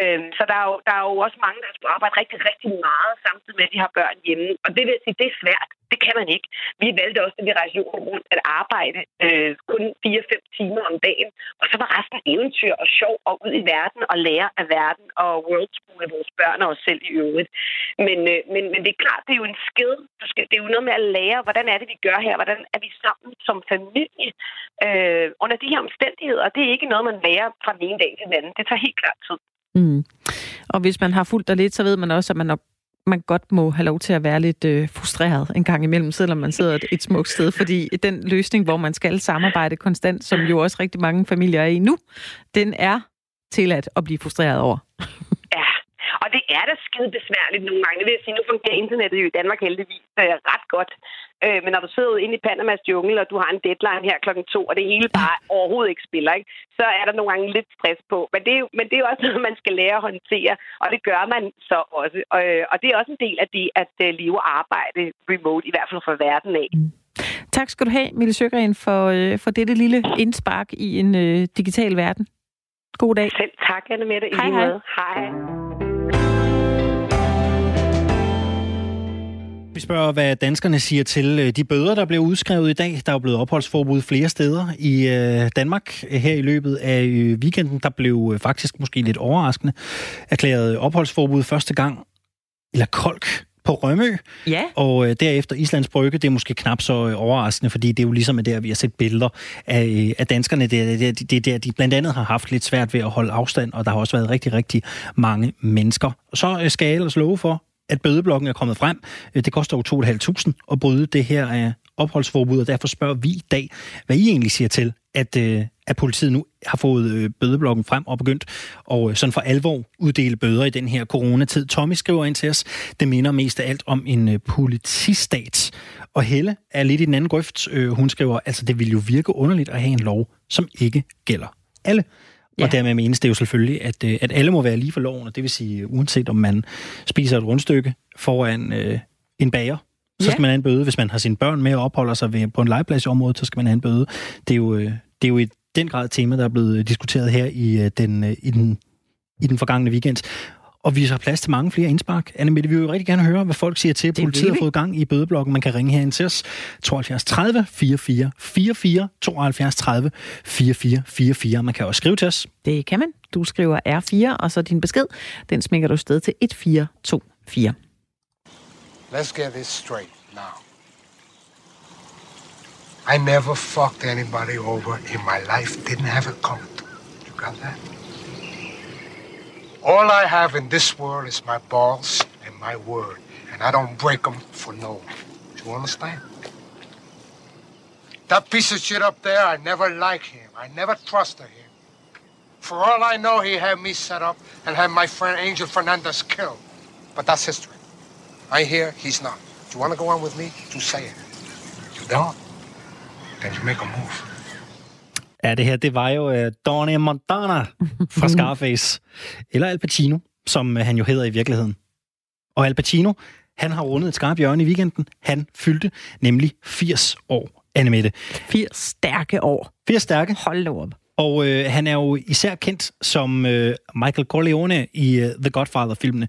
Øhm, så der er, jo, der er jo også mange, der har skulle arbejde rigtig, rigtig meget, samtidig med, at de har børn hjemme. Og det vil sige, det er svært. Det kan man ikke. Vi valgte også, at vi rejste rundt, at arbejde øh, kun 4-5 timer om dagen, og så var resten eventyr og sjov og ud i verden og lære af verden og worldschool af vores børn og os selv i øvrigt. Men, øh, men, men det er klart, det er jo en skid. Du skal, det er jo noget med at lære, hvordan er det, vi gør her? Hvordan er vi sammen som familie øh, under de her omstændigheder? Og Det er ikke noget, man lærer fra den ene dag til den anden. Det tager helt klart tid. Mm. Og hvis man har fulgt dig lidt, så ved man også, at man nok man godt må have lov til at være lidt øh, frustreret en gang imellem, selvom man sidder et, et smukt sted. Fordi den løsning, hvor man skal samarbejde konstant, som jo også rigtig mange familier er i nu, den er tilladt at blive frustreret over. Og det er da skide besværligt nogle gange. Det vil jeg sige, nu fungerer internettet jo i Danmark heldigvis øh, ret godt. Øh, men når du sidder inde i Panamas jungle, og du har en deadline her klokken to, og det hele bare overhovedet ikke spiller, ikke? så er der nogle gange lidt stress på. Men det, er jo, men det er jo også noget, man skal lære at håndtere, og det gør man så også. Og, øh, og det er også en del af det at uh, leve og arbejde remote, i hvert fald for verden af. Mm. Tak skal du have, Mille Søgren, for, øh, for dette lille indspark i en øh, digital verden. God dag. Selv tak, Anne Mette. Hej, hej. Hej. Vi spørger, hvad danskerne siger til øh, de bøder, der blev udskrevet i dag. Der er blevet opholdsforbud flere steder i øh, Danmark. Her i løbet af øh, weekenden, der blev faktisk måske lidt overraskende erklæret opholdsforbud første gang, eller kolk på Rømø. Ja. Og øh, derefter Islands Brygge, det er måske knap så øh, overraskende, fordi det er jo ligesom der, vi har set billeder af, øh, af danskerne. Det er det, det, der, de blandt andet har haft lidt svært ved at holde afstand, og der har også været rigtig, rigtig mange mennesker. Så øh, skal jeg ellers love for, at bødeblokken er kommet frem. Øh, det koster jo 2.500 at bryde det her øh, opholdsforbud, og derfor spørger vi i dag, hvad I egentlig siger til, at, øh, at politiet nu har fået øh, bødeblokken frem og begyndt og øh, sådan for alvor uddele bøder i den her coronatid. Tommy skriver ind til os, det minder mest af alt om en øh, politistat. Og Helle er lidt i den anden grøft. Øh, hun skriver, altså det vil jo virke underligt at have en lov, som ikke gælder alle. Ja. Og dermed menes det jo selvfølgelig, at, øh, at alle må være lige for loven, og det vil sige, uanset om man spiser et rundstykke foran øh, en bager, så skal man have en bøde. Hvis man har sine børn med og opholder sig ved, på en legeplads i området, så skal man have en bøde. Det er jo, øh, det er jo i den grad et tema, der er blevet diskuteret her i øh, den, i den, i den forgangne weekend. Og vi har plads til mange flere indspark. Anne Mette, vi vil jo rigtig gerne høre, hvad folk siger til. Det Politiet har fået gang i bødeblokken. Man kan ringe herind til os. 72 30 44 44 72 30 44 44. Man kan også skrive til os. Det kan man. Du skriver R4, og så din besked. Den smækker du sted til 1424. Let's get this straight now. I never fucked anybody over in my life. Didn't have it coming. You got that? All I have in this world is my balls and my word. And I don't break them for no one. Do you understand? That piece of shit up there, I never liked him. I never trusted him. For all I know, he had me set up and had my friend Angel Fernandez killed. But that's history. I hear he's not. Do you want to go on with me? You say it. You don't? Then you make a move. Ja, det her, det var jo uh, Donnie Montana fra Scarface. Eller Al Pacino, som uh, han jo hedder i virkeligheden. Og Al Pacino, han har rundet et skarpt hjørne i weekenden. Han fyldte nemlig 80 år, Annemette. 80 stærke år. 80 stærke. Hold op. Og øh, han er jo især kendt som øh, Michael Corleone i øh, The Godfather-filmene.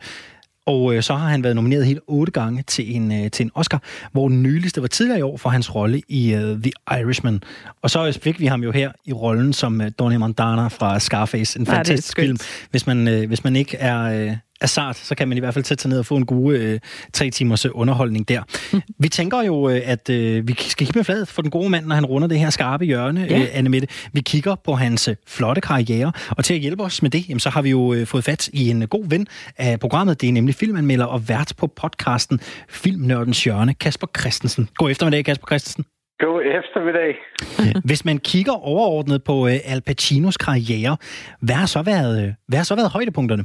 Og øh, så har han været nomineret helt otte gange til en, øh, til en Oscar, hvor den nyligste var tidligere i år for hans rolle i øh, The Irishman. Og så fik vi ham jo her i rollen som øh, Donnie Montana fra Scarface. En fantastisk film. Hvis man, øh, hvis man ikke er... Øh, er sart, så kan man i hvert fald sætte sig ned og få en god øh, tre timers øh, underholdning der. Mm. Vi tænker jo, øh, at øh, vi skal kigge med fladet for den gode mand, når han runder det her skarpe hjørne, ja. øh, Anne Mette. Vi kigger på hans øh, flotte karriere, og til at hjælpe os med det, jamen, så har vi jo øh, fået fat i en øh, god ven af programmet. Det er nemlig filmanmelder og vært på podcasten Filmnørdens Hjørne, Kasper Christensen. God eftermiddag, Kasper Christensen. God eftermiddag. Hvis man kigger overordnet på øh, Al Pacinos karriere, hvad har så været, øh, hvad har så været højdepunkterne?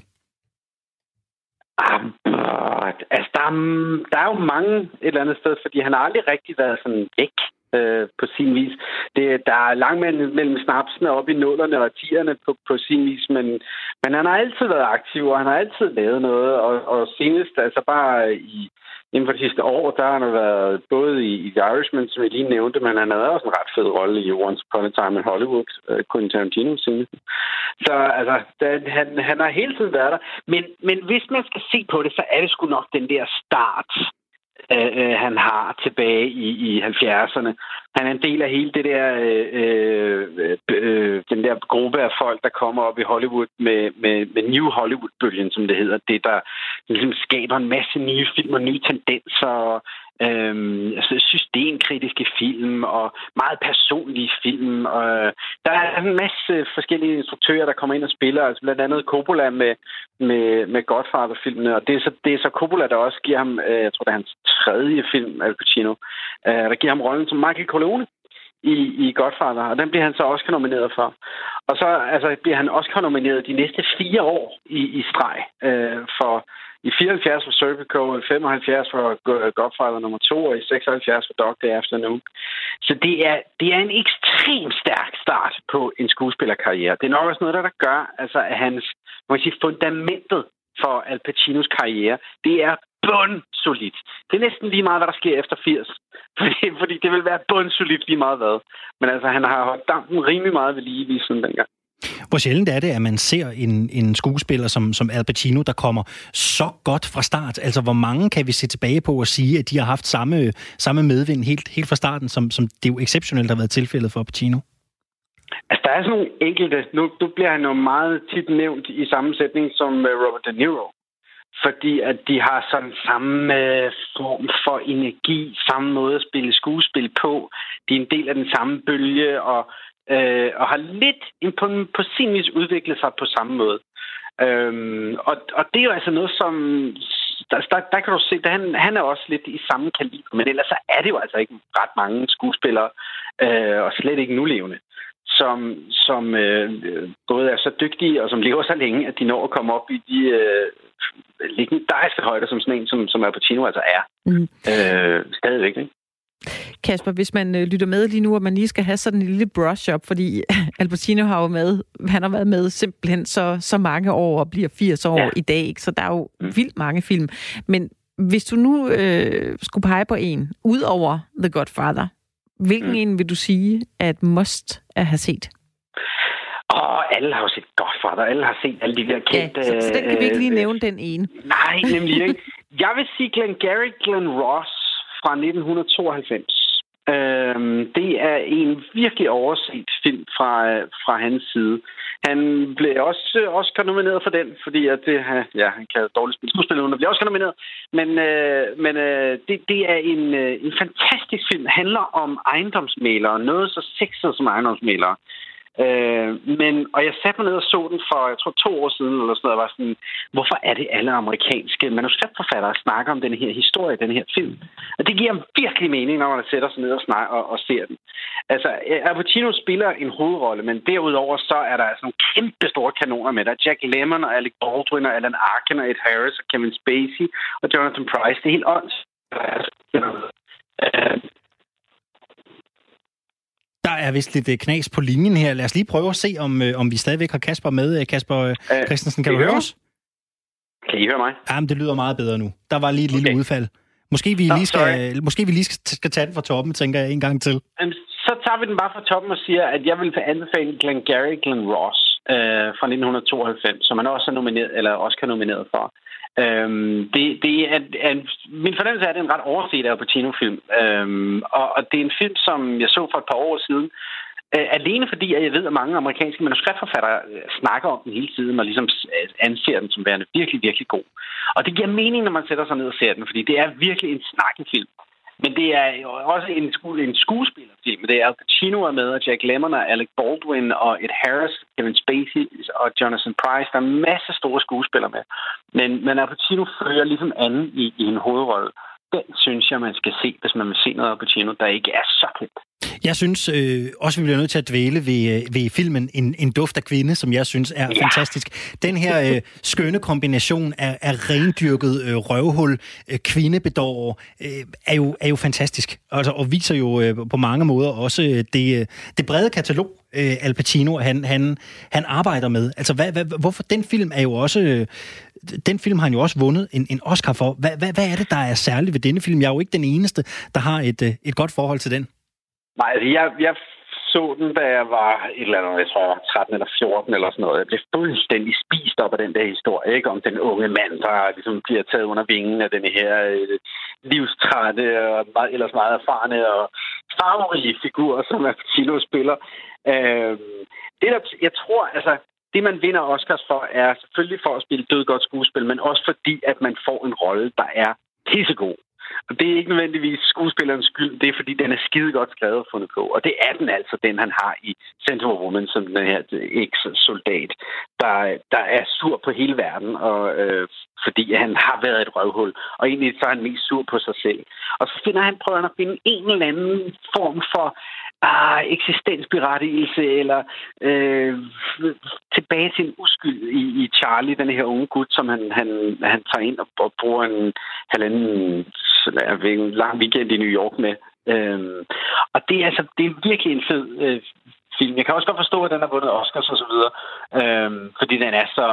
Ah, altså, der er, der er jo mange et eller andet sted, fordi han har aldrig rigtig været sådan væk øh, på sin vis. Det, der er langt mellem, mellem snapsene op i nullerne og tierne på, på sin vis, men, men han har altid været aktiv, og han har altid lavet noget, og, og senest, altså bare i, inden for de sidste år, der har han været både i, i The Irishman, som jeg lige nævnte, men han havde også en ret fed rolle i Once Upon a Time in Hollywood, uh, Quentin Tarantino senest. Så altså, der, han, han har hele tiden været der. Men, men hvis man skal se på det, så er det sgu nok den der start, Øh, øh, han har tilbage i, i 70'erne. Han er en del af hele det der, øh, øh, øh, den der gruppe af folk, der kommer op i Hollywood med, med, med New Hollywood-bølgen, som det hedder. Det, der ligesom skaber en masse nye film og nye tendenser øhm, altså systemkritiske film og meget personlige film. Og, øh, der er en masse forskellige instruktører, der kommer ind og spiller, altså blandt andet Coppola med, med, med Godfather-filmene, og det er, så, det er så Coppola, der også giver ham, øh, jeg tror det er hans tredje film, Al Pacino, øh, der giver ham rollen som Michael Corleone i, i Godfather, og den bliver han så også nomineret for. Og så altså, bliver han også nomineret de næste fire år i, i streg øh, for i 74 for Serpico, i 75 for Godfather nummer 2, og i 76 for Dog Day Afternoon. Så det er, det er en ekstremt stærk start på en skuespillerkarriere. Det er nok også noget, der, der gør, altså, at hans kan sige, fundamentet for Al Pacinos karriere, det er bundsolidt. Det er næsten lige meget, hvad der sker efter 80. Fordi, fordi det vil være bundsolidt lige meget hvad. Men altså, han har holdt dampen rimelig meget ved lige, lige sådan dengang. Hvor sjældent er det, at man ser en, en skuespiller som, som Al Pacino, der kommer så godt fra start? Altså, hvor mange kan vi se tilbage på og sige, at de har haft samme, samme medvind helt, helt fra starten, som, som det jo exceptionelt har været tilfældet for Pacino? Altså, der er sådan nogle enkelte... Nu, nu bliver han jo meget tit nævnt i sammensætning som øh, Robert De Niro fordi at de har sådan samme øh, form for energi, samme måde at spille skuespil på. De er en del af den samme bølge, og, øh, og har lidt på, på sin vis udviklet sig på samme måde. Øhm, og, og det er jo altså noget, som... Der, der, der kan du se, at han, han er også lidt i samme kaliber, men ellers så er det jo altså ikke ret mange skuespillere, øh, og slet ikke nulevende, som, som øh, øh både er så dygtige og som lever så længe, at de når at komme op i de øh, legendariske højder, som sådan en, som, som Al Pacino altså er. Mm. Øh, stadigvæk, ikke? Kasper, hvis man øh, lytter med lige nu, og man lige skal have sådan en lille brush-up, fordi Al Pacino har jo med, han har været med simpelthen så, så mange år og bliver 80 år ja. i dag, ikke? så der er jo mm. vildt mange film. Men hvis du nu øh, skulle pege på en, ud over The Godfather, hvilken mm. en vil du sige, at must at have set? Og alle har jo set Godfather, alle har set alle de der kendte... Ja, så, så den kan vi ikke lige øh, nævne, den ene. Nej, nemlig ikke. Jeg vil sige Glenn Gary, Glenn Ross fra 1992. Øhm, det er en virkelig overset film fra, fra hans side. Han blev også Oscar nomineret for den, fordi at det, ja, han kan dårligt spille skuespil, men bliver også nomineret. Men, øh, men øh, det, det er en, øh, en fantastisk film. Det handler om ejendomsmalere. Noget så sexet som ejendomsmalere. Øh, men, og jeg satte mig ned og så den for, jeg tror, to år siden, eller sådan noget, og var sådan, hvorfor er det alle amerikanske manuskriptforfattere snakker om den her historie, den her film? Og det giver virkelig mening, når man sætter sig ned og, snakker og, og ser den. Altså, Al Pacino spiller en hovedrolle, men derudover så er der altså nogle kæmpe store kanoner med. Der Jack Lemmon og Alec Baldwin og Alan Arkin og Ed Harris og Kevin Spacey og Jonathan Price. Det er helt ånds. Der er vist lidt øh, knas på linjen her. Lad os lige prøve at se, om, øh, om vi stadigvæk har Kasper med. Øh, Kasper øh, Christensen, kan du høre os? Kan I høre mig? Jamen, det lyder meget bedre nu. Der var lige et okay. lille udfald. Måske vi, Nå, lige skal, måske vi lige skal, skal tage den fra toppen, tænker jeg en gang til. Så tager vi den bare fra toppen og siger, at jeg vil anbefale Glenn Gary Glenn Ross øh, fra 1992, som man også er nomineret, eller også kan nomineret for. Øhm, det, det er, er, min fornemmelse er, at det er en ret overset af Pacino-film. Øhm, og, og det er en film, som jeg så for et par år siden, øh, alene fordi at jeg ved, at mange amerikanske manuskriptforfattere øh, snakker om den hele tiden og ligesom øh, anser den som værende virkelig, virkelig god. Og det giver mening, når man sætter sig ned og ser den, fordi det er virkelig en snakkefilm. Men det er også en, en skuespillerfilm. Det er Al Pacino er med, og Jack Lemmon og Alec Baldwin og Ed Harris, Kevin Spacey og Jonathan Price. Der er en masse store skuespillere med. Men, men Al Pacino fører ligesom anden i, i en hovedrolle. Den synes jeg, man skal se, hvis man vil se noget af Pacino, der ikke er så kendt. Jeg synes øh, også, vi bliver nødt til at dvæle ved, øh, ved filmen en, en duft af kvinde, som jeg synes er ja. fantastisk. Den her øh, skønne kombination af, af rendyrket øh, røvhul, øh, kvindebedår, øh, er, jo, er jo fantastisk. Altså, og viser jo øh, på mange måder også øh, det, øh, det brede katalog, øh, Al Pacino han, han, han arbejder med. Altså, hvad, hvad, hvorfor den film er jo også... Øh, den film har han jo også vundet en, en Oscar for. Hvad, hvad, hvad er det, der er særligt ved denne film? Jeg er jo ikke den eneste, der har et, øh, et godt forhold til den. Nej, altså jeg, jeg så den, da jeg var et eller andet, jeg tror, jeg var 13 eller 14 eller sådan noget. Jeg blev fuldstændig spist op af den der historie, ikke? Om den unge mand, der ligesom bliver taget under vingen af den her øh, livstrætte og meget, ellers meget erfarne og farverige figur, som er Pacino spiller. Øh, det der, jeg tror, altså, det man vinder Oscars for, er selvfølgelig for at spille død godt skuespil, men også fordi, at man får en rolle, der er pissegod. Og det er ikke nødvendigvis skuespillerens skyld, det er fordi, den er skide godt skrevet og fundet på. Og det er den altså, den han har i Center of Woman, som den her øh, eks-soldat, der, der er sur på hele verden, og, øh, fordi han har været et røvhul. Og egentlig så er han mest sur på sig selv. Og så finder han, prøver han at finde en eller anden form for ah, eksistensberettigelse, eller øh, tilbage til en uskyld i, i Charlie, den her unge gut, som han, han, han tager ind og, og bruger en halvanden en lang weekend i New York med. Øh, og det er, altså, det er virkelig en fed øh, film. Jeg kan også godt forstå, at den har vundet Oscars og så videre, øhm, fordi den er så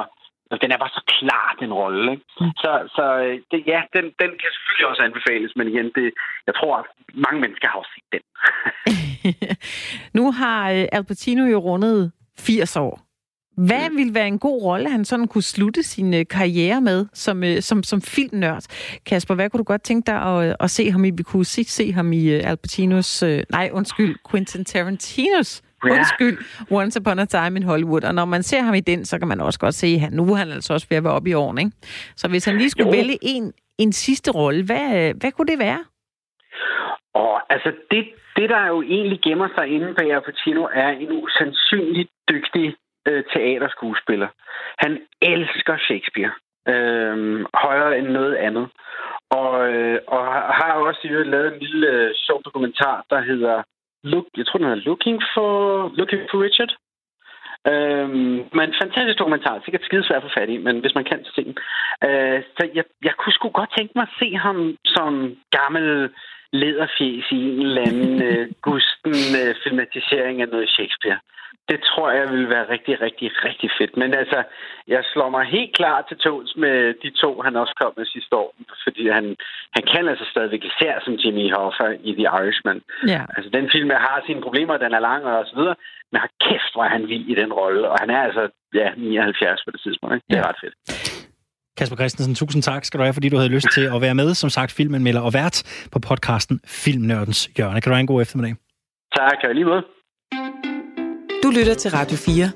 den er bare så klar, den rolle. Mm. Så, så øh, det, ja, den, den kan selvfølgelig også anbefales, men igen, det, jeg tror, at mange mennesker har også set den. nu har øh, Al Pacino jo rundet 80 år. Hvad mm. ville være en god rolle, han sådan kunne slutte sin øh, karriere med som, som, som filmnørd? Kasper, hvad kunne du godt tænke dig at, at se ham i? Vi kunne se, se ham i Al Pacinos, nej undskyld, Quentin Tarantinos Undskyld, Once Upon a Time in Hollywood. Og når man ser ham i den, så kan man også godt se, at han, nu er han altså også ved at være oppe i årene. Ikke? Så hvis han lige skulle jo. vælge en, en sidste rolle, hvad, hvad kunne det være? Og altså, det, det der jo egentlig gemmer sig inde Al Pacino, er en usandsynligt dygtig øh, teaterskuespiller. Han elsker Shakespeare. Øh, højere end noget andet. Og, øh, og har også i lavet en lille øh, sjov dokumentar, der hedder Look, jeg tror, den hedder Looking for, Looking for Richard. Øhm, men fantastisk dokumentar. Sikkert skide svært for fat i, men hvis man kan, så se den. Øh, så jeg, jeg kunne sgu godt tænke mig at se ham som gammel lederfjes i en eller anden øh, gusten øh, filmatisering af noget Shakespeare. Det tror jeg vil være rigtig, rigtig, rigtig fedt. Men altså, jeg slår mig helt klar til togs med de to, han også kom med sidste år. Fordi han, han kan altså stadigvæk især som Jimmy Hoffa i The Irishman. Ja. Altså, den film har sine problemer, den er lang og så videre. Men har kæft, hvor han vild i den rolle. Og han er altså ja, 79 på det tidspunkt. Ikke? Det er ja. ret fedt. Kasper Christensen, tusind tak skal du have, fordi du havde lyst til at være med, som sagt, filmanmelder og vært på podcasten Filmnørdens Hjørne. Kan du have en god eftermiddag? Tak, og lige måde. Du lytter til Radio 4.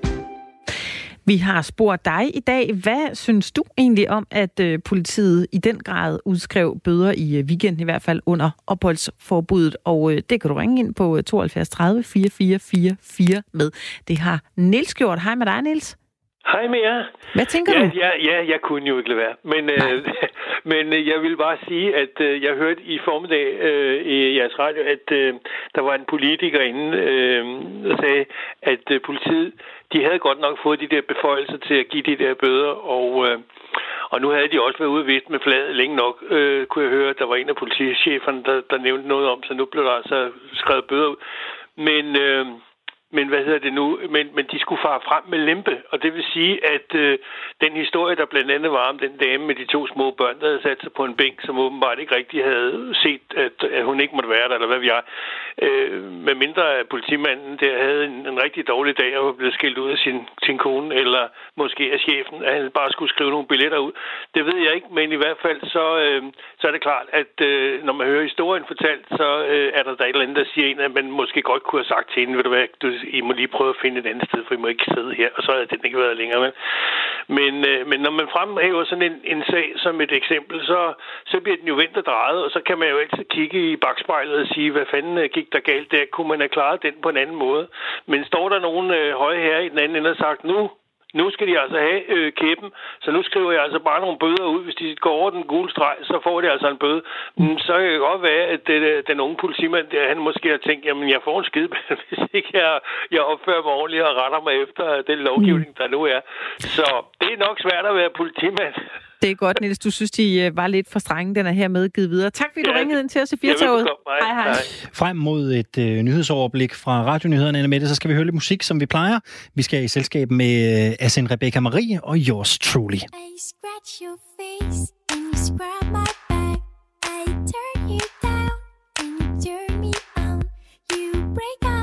Vi har spurgt dig i dag, hvad synes du egentlig om, at øh, politiet i den grad udskrev bøder i øh, weekenden, i hvert fald under opholdsforbuddet, og øh, det kan du ringe ind på 72 30 4444 med. Det har Nils gjort. Hej med dig, Nils. Hej med jer. Hvad tænker ja, du? Ja, ja, jeg kunne jo ikke lade være. Men, øh, men øh, jeg vil bare sige, at øh, jeg hørte i formiddag øh, i jeres radio, at øh, der var en politiker inde, øh, der sagde, at øh, politiet, de havde godt nok fået de der beføjelser til at give de der bøder, og, øh, og nu havde de også været ude vist med fladet længe nok, øh, kunne jeg høre, der var en af politicheferne, der, der nævnte noget om, så nu blev der altså skrevet bøder ud. Men... Øh, men hvad hedder det nu? Men, men de skulle fare frem med lempe, og det vil sige, at øh, den historie, der blandt andet var om den dame med de to små børn, der havde sat sig på en bænk, som åbenbart ikke rigtig havde set, at, at hun ikke måtte være der, eller hvad vi er. Øh, med mindre at politimanden der havde en, en rigtig dårlig dag og var blevet skilt ud af sin, sin kone, eller måske af chefen, at han bare skulle skrive nogle billetter ud. Det ved jeg ikke, men i hvert fald så, øh, så er det klart, at øh, når man hører historien fortalt, så øh, er der der et eller andet, der siger en, at man måske godt kunne have sagt til hende, ved du hvad, du, i må lige prøve at finde et andet sted, for I må ikke sidde her, og så er den ikke været længere. Men, men, øh, men når man fremhæver sådan en, en sag som et eksempel, så, så bliver den jo vendt og drejet, og så kan man jo altid kigge i bagspejlet og sige, hvad fanden øh, gik der galt der? Kunne man have klaret den på en anden måde? Men står der nogen øh, høje her i den anden ende og sagt, nu nu skal de altså have øh, kæppen, så nu skriver jeg altså bare nogle bøder ud. Hvis de går over den gule streg, så får de altså en bøde. Mm, så kan det godt være, at det, øh, den unge politimand, der, han måske har tænkt, jamen jeg får en skid, hvis ikke jeg, jeg opfører mig ordentligt og retter mig efter øh, den lovgivning, der nu er. Så det er nok svært at være politimand. Det er godt, Niels. Du synes, de øh, var lidt for strenge. Den er her medgivet videre. Tak, fordi du ja, ringede ind til os i Firtoget. Hej, hej. Frem mod et øh, nyhedsoverblik fra Radionyhederne, Anna Mette, så skal vi høre lidt musik, som vi plejer. Vi skal i selskab med øh, Asen Rebecca Marie og yours truly. I scratch your face and you scrub my back. I turn you down and you turn me on. You break up.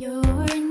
You're